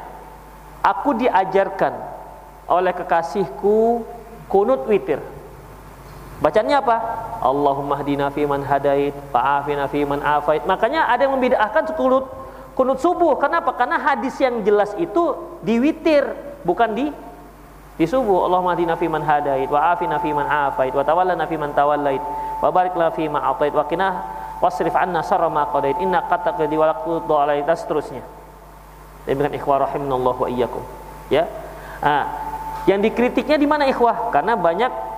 aku diajarkan oleh kekasihku kunut witir Bacanya apa? Allahumma hdina fi man hadait, fa'afina fi man afait. Makanya ada yang membid'ahkan kunut kunut subuh. Kenapa? Karena hadis yang jelas itu di witir, bukan di di subuh. Allahumma hdina fi man hadait, wa afina fi man afait, wa tawallana fi man tawallait, wa fi ma atait, wa qina wasrif anna sarra ma qadait. Inna qataka di walaqtu alai dan seterusnya. Demikian ikhwah rahimanallahu wa iyyakum. Ya. Ah, yang dikritiknya di mana ikhwah? Karena banyak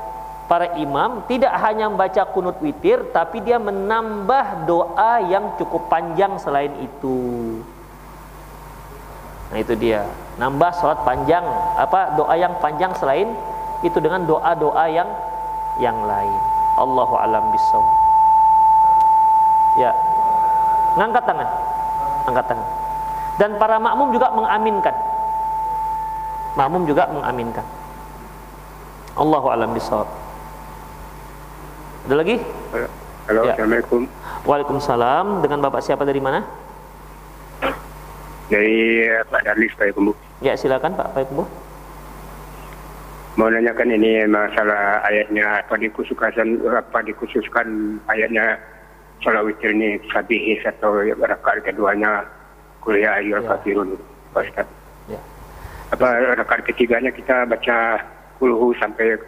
para imam tidak hanya membaca kunut witir tapi dia menambah doa yang cukup panjang selain itu. Nah itu dia nambah sholat panjang apa doa yang panjang selain itu dengan doa-doa yang yang lain. Allahu alam bisawab. Ya. Ngangkat tangan. Angkat tangan. Dan para makmum juga mengaminkan. Makmum juga mengaminkan. Allahu alam bisawab. Ada lagi? Halo, ya. Assalamualaikum. Waalaikumsalam. Dengan Bapak siapa dari mana? Dari Pak Darlis Payakumbu. Ya, silakan Pak Payakumbu. Mau nanyakan ini masalah ayatnya apa dikhususkan apa dikhususkan ayatnya sholat witir ini sabihis atau rakaat keduanya kuliah ayat ya. kafirun Ustaz. Ya. Apa rakaat ketiganya kita baca kulhu sampai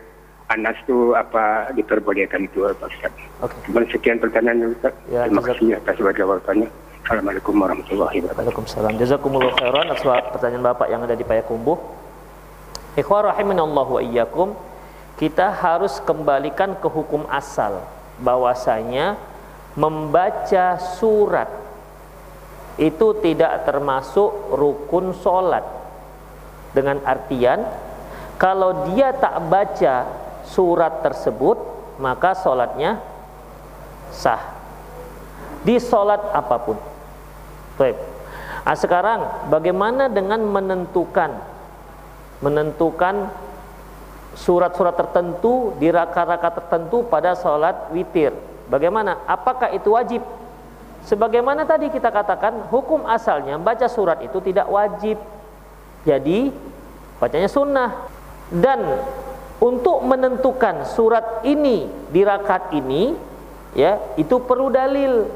Anas itu apa diperbolehkan itu Pak Ustaz. Oke. Okay. sekian pertanyaan Ustaz. Ya, Terima kasih atas jawabannya. Assalamualaikum warahmatullahi wabarakatuh. Waalaikumsalam. Jazakumullah khairan atas pertanyaan Bapak yang ada di Payakumbuh. Ikhwah rahimanallahu wa iyyakum. Kita harus kembalikan ke hukum asal bahwasanya membaca surat itu tidak termasuk rukun solat dengan artian kalau dia tak baca surat tersebut maka solatnya sah. Di solat apa pun. Baik. Nah, sekarang bagaimana dengan menentukan? Menentukan surat-surat tertentu di rakaat-rakaat tertentu pada solat witir. Bagaimana? Apakah itu wajib? Sebagaimana tadi kita katakan hukum asalnya baca surat itu tidak wajib. Jadi bacanya sunnah. Dan untuk menentukan surat ini di rakaat ini ya itu perlu dalil.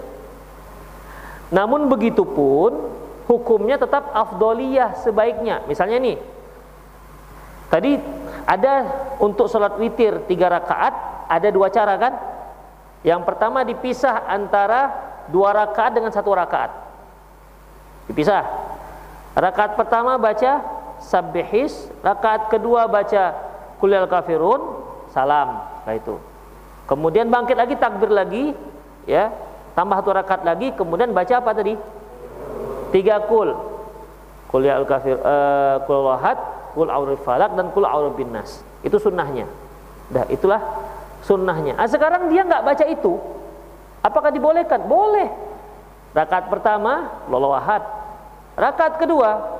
Namun begitu pun hukumnya tetap afdoliyah sebaiknya. Misalnya nih tadi ada untuk sholat witir tiga rakaat ada dua cara kan? Yang pertama dipisah antara dua rakaat dengan satu rakaat. Dipisah. Rakaat pertama baca sabbihis rakaat kedua baca kulil kafirun salam nah itu. Kemudian bangkit lagi takbir lagi ya tambah satu rakaat lagi kemudian baca apa tadi? Tiga kul. Kul ya al kafir uh, kul wahad kul aurif falak dan kul aurif bin nas itu sunnahnya. Dah itulah sunnahnya. Ah sekarang dia nggak baca itu. Apakah dibolehkan? Boleh. Rakaat pertama lolawahad rakaat kedua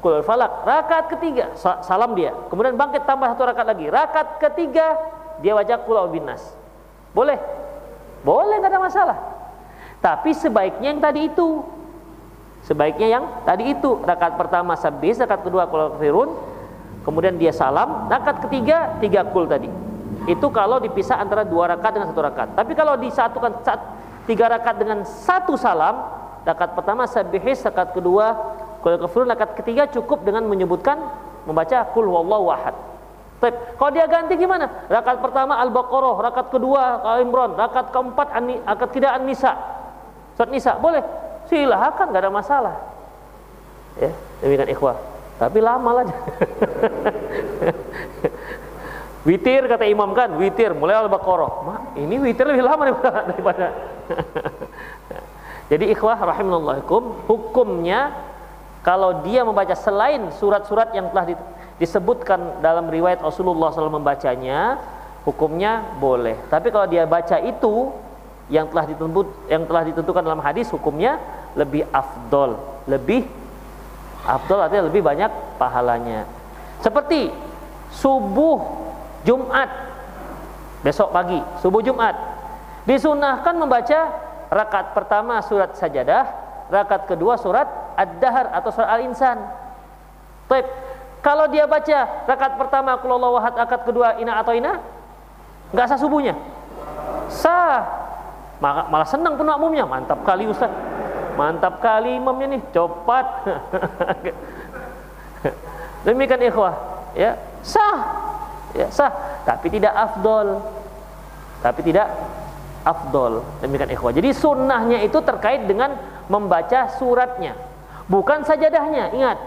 Kul falak. Rakaat ketiga salam dia. Kemudian bangkit tambah satu rakaat lagi. Rakaat ketiga dia wajah kul binas. Boleh? Boleh nggak ada masalah. Tapi sebaiknya yang tadi itu. Sebaiknya yang tadi itu. Rakaat pertama sabis, rakaat kedua kul firun. Kemudian dia salam. Rakaat ketiga tiga kul tadi. Itu kalau dipisah antara dua rakaat dengan satu rakaat. Tapi kalau disatukan tiga rakaat dengan satu salam, rakaat pertama sabihis, rakaat kedua kalau kafirun rakaat ketiga cukup dengan menyebutkan membaca kul wallahu ahad. Baik, kalau dia ganti gimana? Rakaat pertama Al-Baqarah, rakaat kedua Al-Imran, rakaat keempat An rakaat tidak An-Nisa. Surat Nisa, boleh. Silahkan, nggak ada masalah. Ya, demikian ikhwah. Tapi lama lah. *laughs* witir kata imam kan, witir mulai Al-Baqarah. ini witir lebih lama daripada *laughs* Jadi ikhwah rahimahullahikum, hukumnya kalau dia membaca selain surat-surat yang telah disebutkan dalam riwayat Rasulullah SAW membacanya, hukumnya boleh. Tapi kalau dia baca itu yang telah ditentu, yang telah ditentukan dalam hadis, hukumnya lebih afdol, lebih afdol artinya lebih banyak pahalanya. Seperti subuh Jumat besok pagi, subuh Jumat disunahkan membaca rakaat pertama surat sajadah, rakaat kedua surat Ad-Dahr atau surah Al-Insan. Baik. Kalau dia baca rakaat pertama kulullah wahad, rakaat kedua ina atau ina, enggak sah subuhnya. Sah. Malah senang pun makmumnya. Mantap kali Ustaz. Mantap kali imamnya nih, cepat. *laughs* Demikian ikhwah, ya. Sah. Ya, sah, tapi tidak afdol. Tapi tidak afdol. Demikian ikhwah. Jadi sunnahnya itu terkait dengan membaca suratnya bukan sajadahnya ingat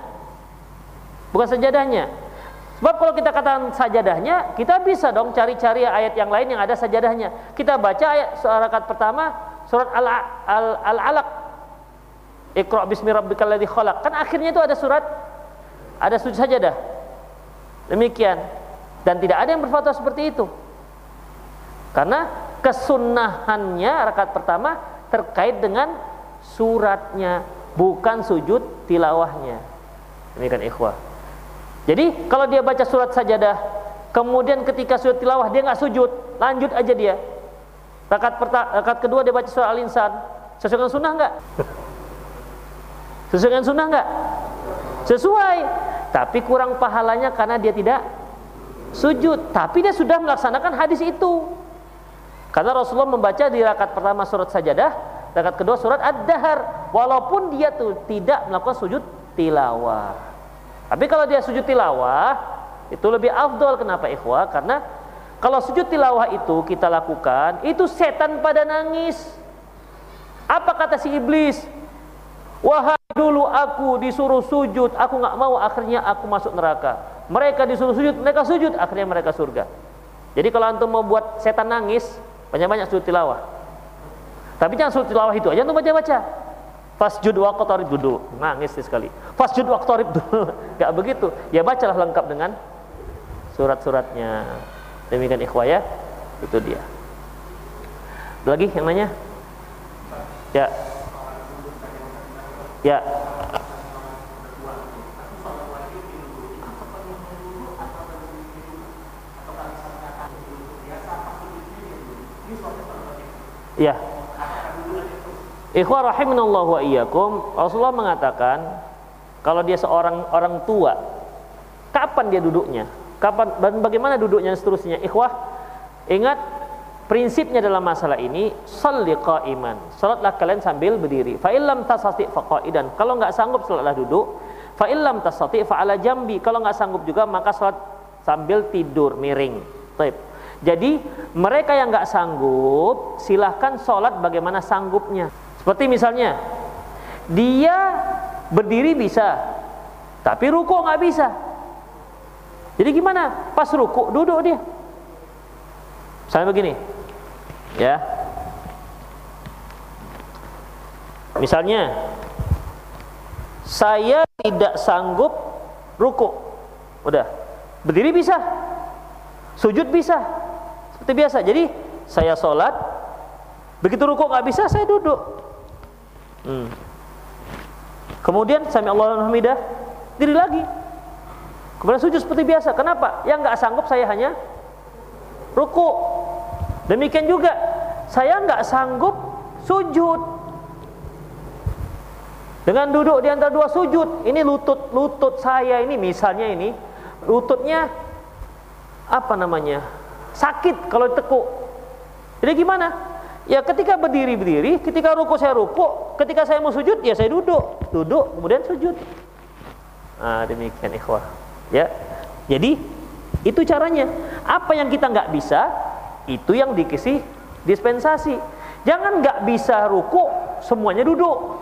bukan sajadahnya Sebab kalau kita katakan sajadahnya, kita bisa dong cari-cari ayat yang lain yang ada sajadahnya. Kita baca ayat rakaat pertama surat Al-Alaq. Iqra bismi rabbikal ladzi khalaq. Kan akhirnya itu ada surat ada sujud sajadah. Demikian. Dan tidak ada yang berfatwa seperti itu. Karena kesunahannya rakaat pertama terkait dengan suratnya, bukan sujud tilawahnya. Demikian ikhwah. Jadi kalau dia baca surat sajadah, kemudian ketika sujud tilawah dia nggak sujud, lanjut aja dia. Rakaat rakaat kedua dia baca surat Al-Insan, sesuai dengan sunnah nggak? *laughs* Sesuai dengan sunnah nggak? Sesuai. Tapi kurang pahalanya karena dia tidak sujud. Tapi dia sudah melaksanakan hadis itu. Karena Rasulullah membaca di rakaat pertama surat sajadah, rakaat kedua surat Ad-Dahar, walaupun dia tuh tidak melakukan sujud tilawah. Tapi kalau dia sujud tilawah itu lebih afdol kenapa ikhwah? Karena kalau sujud tilawah itu kita lakukan, itu setan pada nangis. Apa kata si iblis? Wahai dulu aku disuruh sujud, aku nggak mau, akhirnya aku masuk neraka. Mereka disuruh sujud, mereka sujud, akhirnya mereka surga. Jadi kalau antum mau buat setan nangis, banyak-banyak sujud tilawah. Tapi jangan sujud tilawah itu aja, antum baca-baca. Fasjud waqtarib duduk, nangis sekali. Fasjud waqtarib dulu, *laughs* enggak begitu. Ya bacalah lengkap dengan surat-suratnya. Demikian ikhwah ya. Itu dia. Lagi yang nanya? Ya. Ya. Ya. Ikhwah rahimanallahu wa iyyakum, Rasulullah mengatakan kalau dia seorang orang tua, kapan dia duduknya? Kapan dan bagaimana duduknya dan seterusnya? Ikhwah, ingat prinsipnya dalam masalah ini shalli qa'iman. Salatlah kalian sambil berdiri. Fa illam tasati fa qa'idan. Kalau enggak sanggup salatlah duduk. Fa illam tasati fa ala jambi. Kalau enggak sanggup juga maka salat sambil tidur miring. Baik. Jadi mereka yang enggak sanggup silahkan sholat bagaimana sanggupnya. Seperti misalnya dia berdiri bisa, tapi ruku nggak bisa. Jadi gimana? Pas ruku duduk dia. Misalnya begini, ya. Misalnya saya tidak sanggup ruku, udah berdiri bisa, sujud bisa, seperti biasa. Jadi saya sholat, begitu ruku nggak bisa, saya duduk. Hmm. Kemudian sami Allah hamidah diri lagi. Kemudian sujud seperti biasa. Kenapa? Yang nggak sanggup saya hanya ruku. Demikian juga saya nggak sanggup sujud. Dengan duduk di antara dua sujud, ini lutut lutut saya ini misalnya ini lututnya apa namanya? sakit kalau ditekuk. Jadi gimana? Ya ketika berdiri berdiri, ketika ruku saya ruku, ketika saya mau sujud ya saya duduk, duduk kemudian sujud. Nah, demikian ikhwah. Ya. Jadi itu caranya. Apa yang kita nggak bisa, itu yang dikasih dispensasi. Jangan nggak bisa ruku, semuanya duduk.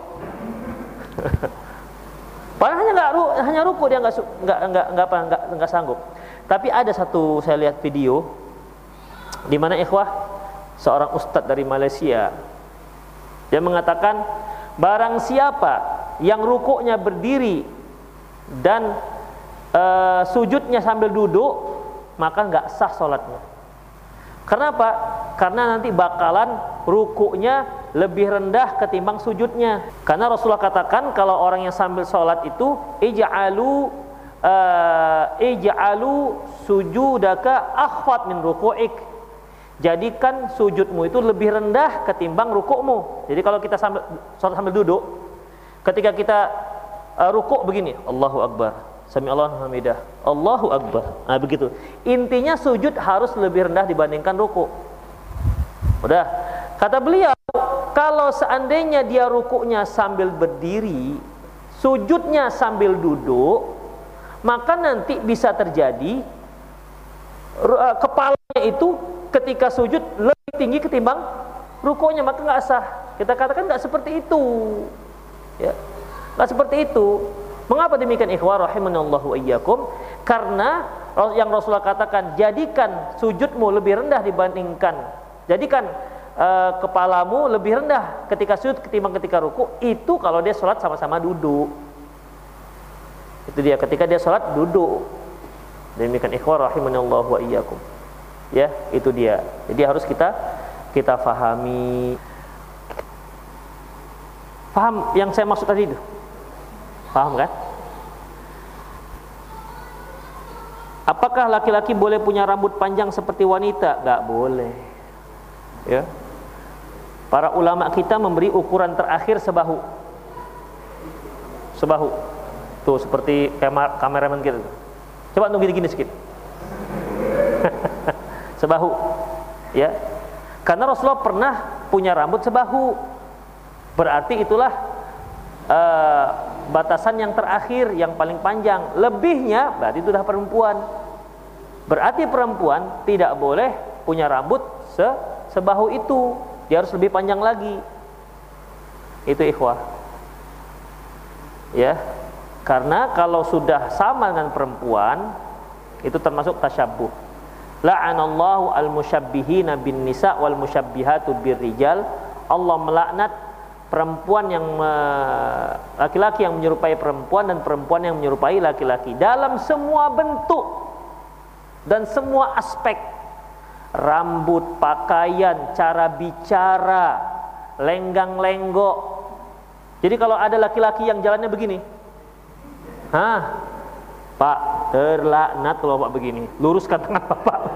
*laughs* Padahal hanya nggak hanya ruku dia nggak nggak nggak nggak nggak nggak sanggup. Tapi ada satu saya lihat video di mana ikhwah seorang ustadz dari Malaysia. Dia mengatakan barang siapa yang rukuknya berdiri dan uh, sujudnya sambil duduk maka nggak sah sholatnya. Kenapa? karena nanti bakalan rukuknya lebih rendah ketimbang sujudnya. Karena Rasulullah katakan kalau orang yang sambil sholat itu ija'alu uh, ija'alu sujudaka akhfat min ruku'ik jadikan sujudmu itu lebih rendah ketimbang rukukmu. Jadi kalau kita sambil sholat sambil duduk, ketika kita uh, rukuk begini, Allahu Akbar, Sami Allah hamidah, Allahu Akbar. Nah begitu. Intinya sujud harus lebih rendah dibandingkan rukuk. Udah. Kata beliau, kalau seandainya dia rukuknya sambil berdiri, sujudnya sambil duduk, maka nanti bisa terjadi uh, kepalanya itu ketika sujud lebih tinggi ketimbang rukonya maka nggak sah. Kita katakan nggak seperti itu. Ya nggak seperti itu. Mengapa demikian ikhwah rahimanallahu iyyakum? Karena yang Rasulullah katakan jadikan sujudmu lebih rendah dibandingkan jadikan uh, kepalamu lebih rendah ketika sujud ketimbang ketika ruku. Itu kalau dia sholat sama-sama duduk. Itu dia ketika dia sholat duduk. Demikian ikhwah rahimanallahu wa iyyakum ya itu dia. Jadi harus kita kita fahami. Paham yang saya maksud tadi itu? Paham kan? Apakah laki-laki boleh punya rambut panjang seperti wanita? Gak boleh. Ya. Para ulama kita memberi ukuran terakhir sebahu. Sebahu. Tuh seperti kamer kameramen kita coba tunggu gini-gini sedikit sebahu. Ya. Karena Rasulullah pernah punya rambut sebahu. Berarti itulah uh, batasan yang terakhir yang paling panjang. Lebihnya berarti itu sudah perempuan. Berarti perempuan tidak boleh punya rambut se sebahu itu. Dia harus lebih panjang lagi. Itu ikhwah. Ya. Karena kalau sudah sama dengan perempuan itu termasuk tasyabuh la'anallahu al-musyabbihina bin nisa wal musyabbihatu bir rijal Allah melaknat perempuan yang laki-laki yang menyerupai perempuan dan perempuan yang menyerupai laki-laki. Dalam semua bentuk dan semua aspek. Rambut, pakaian, cara bicara, lenggang-lenggok. Jadi kalau ada laki-laki yang jalannya begini, hah, Pak, terlaknat kalau Pak begini, luruskan tangan Bapak. *laughs*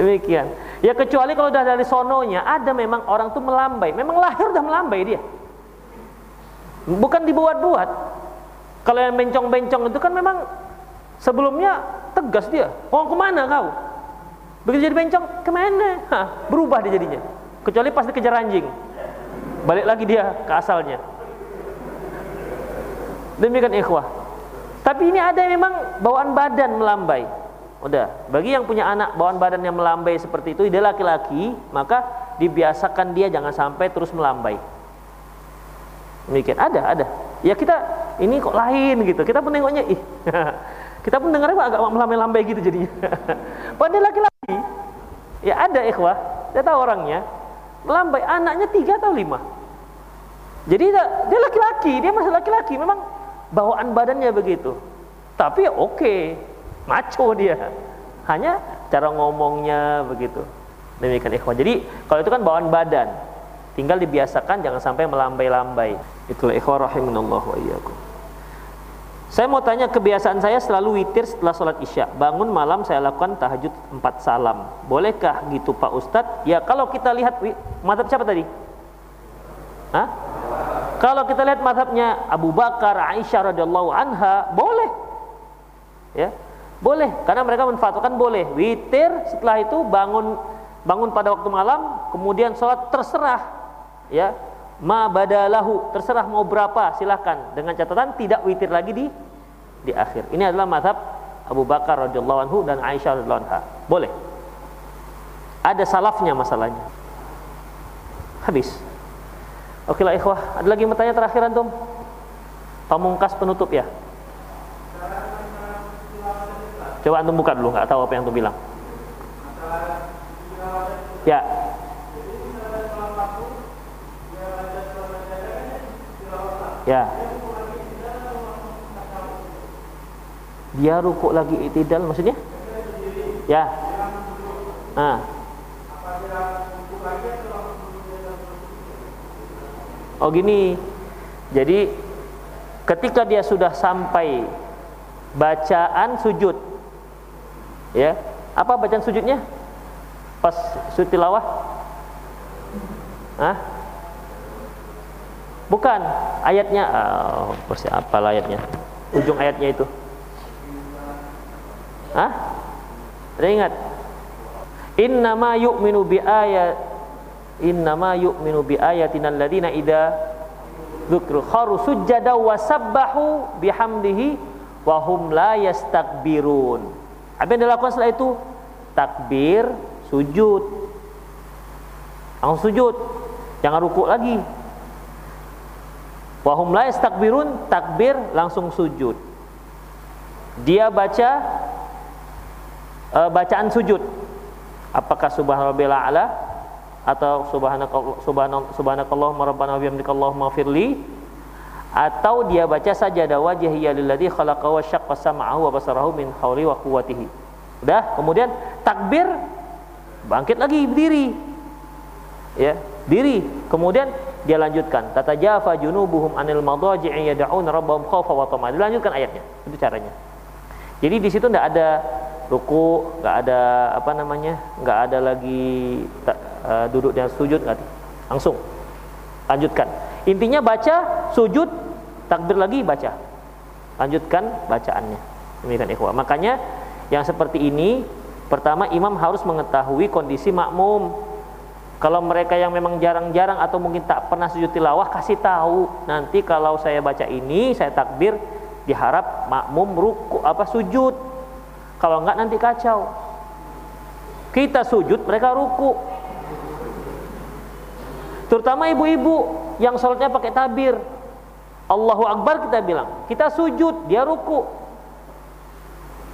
Demikian. Ya kecuali kalau sudah dari sononya, ada memang orang tuh melambai, memang lahir udah melambai dia. Bukan dibuat-buat. Kalau yang bencong-bencong itu kan memang sebelumnya tegas dia. Mau ke mana kau? Begitu jadi bencong ke mana Hah, berubah dia jadinya. Kecuali pas dikejar anjing. Balik lagi dia ke asalnya. Demikian ikhwah tapi ini ada memang bawaan badan melambai. Udah bagi yang punya anak bawaan badan yang melambai seperti itu dia laki-laki maka dibiasakan dia jangan sampai terus melambai. Demikian. Ada ada. Ya kita ini kok lain gitu. Kita pun nengoknya ih *laughs* Kita pun dengar agak melambai-lambai gitu jadinya. *laughs* Padahal laki-laki, ya ada ikhwah, saya tahu orangnya, melambai anaknya tiga atau lima. Jadi dia laki-laki, dia masih laki-laki, memang bawaan badannya begitu. Tapi ya oke, maco dia. Hanya cara ngomongnya begitu. Demikian ikhwah. Jadi kalau itu kan bawaan badan, tinggal dibiasakan jangan sampai melambai-lambai. Itulah ikhwah rahimunallah wa iyyakum. Saya mau tanya kebiasaan saya selalu witir setelah sholat isya. Bangun malam saya lakukan tahajud empat salam. Bolehkah gitu Pak Ustadz? Ya kalau kita lihat madhab siapa tadi? Hah? Kalau kita lihat madhabnya Abu Bakar, Aisyah radhiyallahu anha, boleh. Ya, boleh. Karena mereka menfatwakan boleh. Witir setelah itu bangun bangun pada waktu malam, kemudian sholat terserah. Ya, ma badalahu terserah mau berapa silahkan dengan catatan tidak witir lagi di di akhir ini adalah mazhab Abu Bakar radhiyallahu anhu dan Aisyah radhiyallahu anha boleh ada salafnya masalahnya habis oke lah ikhwah ada lagi bertanya terakhir antum pamungkas penutup ya coba antum buka dulu nggak tahu apa yang antum bilang ya Ya. Dia rukuk lagi itidal maksudnya? Ya. Ah. Oh gini. Jadi ketika dia sudah sampai bacaan sujud. Ya. Apa bacaan sujudnya? Pas sujud tilawah? Hah? Bukan ayatnya oh, apa ayatnya? Ujung ayatnya itu. Hah? Ada ingat? Innama yu'minu bi ayat Innama yu'minu bi ayatina alladziina idza dzukru kharu sujada wa sabbahu bihamdihi wa hum la yastakbirun. Apa yang dilakukan setelah itu? Takbir, sujud. Langsung sujud. Jangan rukuk lagi. Wahum la yastakbirun takbir langsung sujud. dia baca uh, bacaan sujud apakah subhanallah atau subhanakallah subhanakallahumma rabbana bihamdikallahumma firli atau dia baca saja wajhiya lilladzi khalaqa wa syaqqa sam'ahu wa basarahu min hauli wa quwwatihi. Udah, kemudian takbir bangkit lagi berdiri. Ya, diri. Kemudian dia lanjutkan tatajafa junubuhum anil madaji'i yad'un rabbahum khawfa wa tama. Dilanjutkan ayatnya. Itu caranya. Jadi di situ tidak ada ruku, nggak ada apa namanya, nggak ada lagi uh, duduk dan sujud nggak langsung. Lanjutkan. Intinya baca sujud takbir lagi baca. Lanjutkan bacaannya. Demikian ikhwah. Makanya yang seperti ini pertama imam harus mengetahui kondisi makmum. Kalau mereka yang memang jarang-jarang atau mungkin tak pernah sujud tilawah kasih tahu. Nanti kalau saya baca ini saya takbir diharap makmum ruku apa sujud. Kalau enggak nanti kacau. Kita sujud mereka ruku terutama ibu-ibu yang sholatnya pakai tabir. Allahu Akbar kita bilang. Kita sujud dia ruku.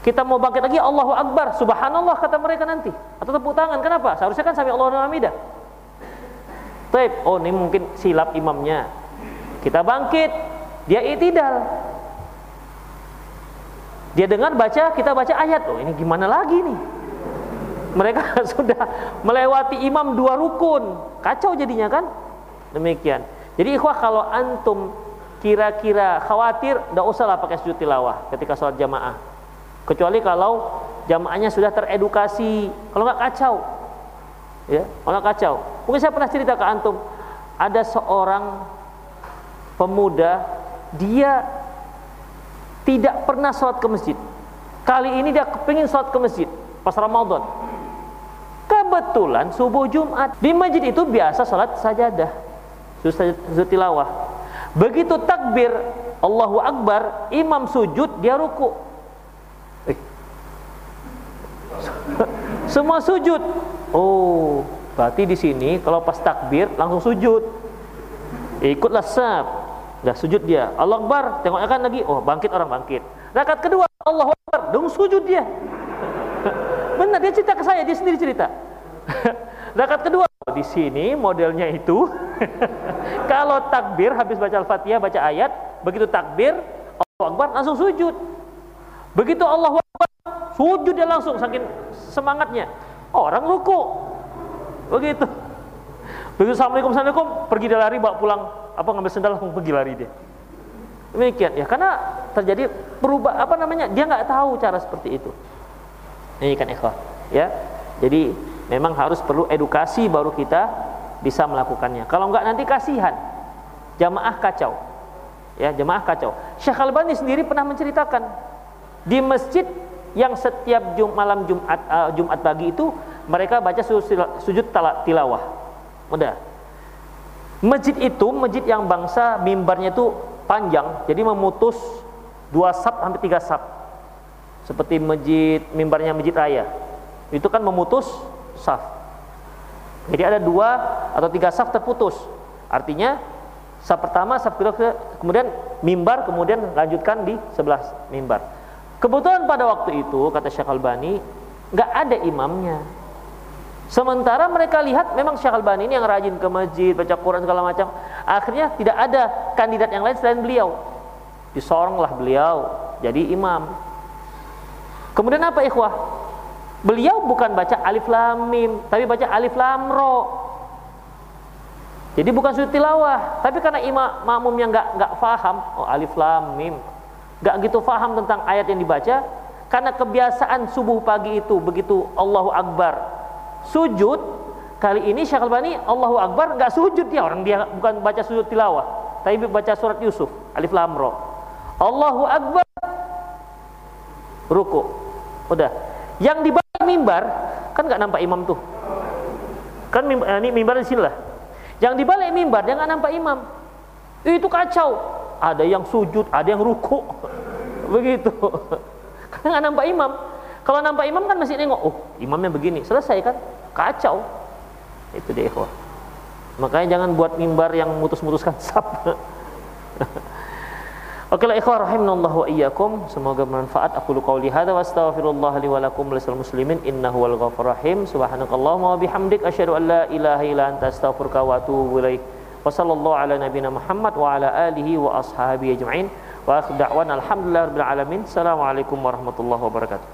Kita mau bangkit lagi Allahu Akbar. Subhanallah kata mereka nanti. Atau tepuk tangan. Kenapa? Seharusnya kan sampai Allah hamidah Taib, oh ini mungkin silap imamnya. Kita bangkit. Dia itidal. Dia dengar baca kita baca ayat. Oh ini gimana lagi nih mereka *laughs* sudah melewati imam dua rukun. Kacau jadinya kan? Demikian. Jadi ikhwah kalau antum kira-kira khawatir tidak usahlah pakai sujud tilawah ketika sholat jamaah. Kecuali kalau jamaahnya sudah teredukasi. Kalau nggak kacau. Ya kalau kacau. Mungkin saya pernah cerita ke antum. Ada seorang pemuda dia tidak pernah sholat ke masjid. Kali ini dia kepingin sholat ke masjid pas Ramadan kebetulan subuh Jumat di masjid itu biasa sholat sajadah tilawah Begitu takbir Allahu Akbar, imam sujud, dia ruku. Eh. *laughs* Semua sujud. Oh, berarti di sini kalau pas takbir langsung sujud. Ikutlah sab. Dah sujud dia. Allah Akbar, tengoknya kan lagi. Oh, bangkit orang bangkit. Rakaat kedua Allahu Akbar, dong sujud dia. *laughs* Benar dia cerita ke saya, dia sendiri cerita. *laughs* Rakaat kedua di sini modelnya itu *laughs* kalau takbir habis baca Al-Fatihah baca ayat, begitu takbir Allahu Akbar langsung sujud. Begitu Allahu Akbar sujud dia langsung saking semangatnya. Orang ruku. Begitu. Begitu Assalamualaikum Assalamualaikum pergi dia lari bawa pulang apa ngambil sendal langsung pergi lari dia. Demikian ya karena terjadi perubah apa namanya dia nggak tahu cara seperti itu. Ini kan ikhwah ya. Jadi memang harus perlu edukasi baru kita bisa melakukannya. Kalau enggak nanti kasihan. Jamaah kacau. Ya jamaah kacau. Syekh Albani sendiri pernah menceritakan di masjid yang setiap jum malam Jumat uh, Jumat pagi itu mereka baca sujud tilawah. Udah masjid itu masjid yang bangsa mimbarnya itu panjang jadi memutus dua sab sampai tiga sab seperti masjid mimbarnya masjid raya. Itu kan memutus saf. Jadi ada dua atau tiga saf terputus. Artinya saf pertama, saf kedua, kemudian mimbar, kemudian lanjutkan di sebelah mimbar. Kebetulan pada waktu itu kata Syekh Albani nggak ada imamnya. Sementara mereka lihat memang Syekh Albani ini yang rajin ke masjid, baca Quran segala macam. Akhirnya tidak ada kandidat yang lain selain beliau. Disoronglah beliau jadi imam. Kemudian apa ikhwah? Beliau bukan baca alif lam mim, tapi baca alif lam ro. Jadi bukan sujud tilawah, tapi karena imam makmum yang nggak nggak faham, oh alif lam mim, nggak gitu faham tentang ayat yang dibaca, karena kebiasaan subuh pagi itu begitu Allahu Akbar sujud kali ini Syekh Albani Allahu Akbar nggak sujud dia. Orang dia bukan baca sujud tilawah tapi baca surat Yusuf alif lam ro. Allahu Akbar. Ruku. Udah. Yang di balik mimbar kan nggak nampak imam tuh. Kan mimbar, eh, ini mimbar di sini lah. Yang di balik mimbar dia nggak nampak imam. Itu kacau. Ada yang sujud, ada yang ruku. *laughs* Begitu. *laughs* Karena nggak nampak imam. Kalau nampak imam kan masih nengok, oh imamnya begini, selesai kan? Kacau. Itu ikhwah. Makanya jangan buat mimbar yang mutus-mutuskan *laughs* sab. Oke, ikhwah rahimanallah wa iyyakum. Semoga bermanfaat. Aku lu qauli hadza wa astaghfirullah li wa lakum lisal muslimin innahu wal ghafur rahim. Subhanakallahumma wa bihamdik asyhadu an la ilaha illa anta astaghfiruka wa atubu ilaik. Wa sallallahu ala nabiyyina Muhammad wa ala alihi wa ashabihi ajma'in. Wa akhir da'wana alhamdulillah rabbil alamin. Assalamualaikum warahmatullahi wabarakatuh.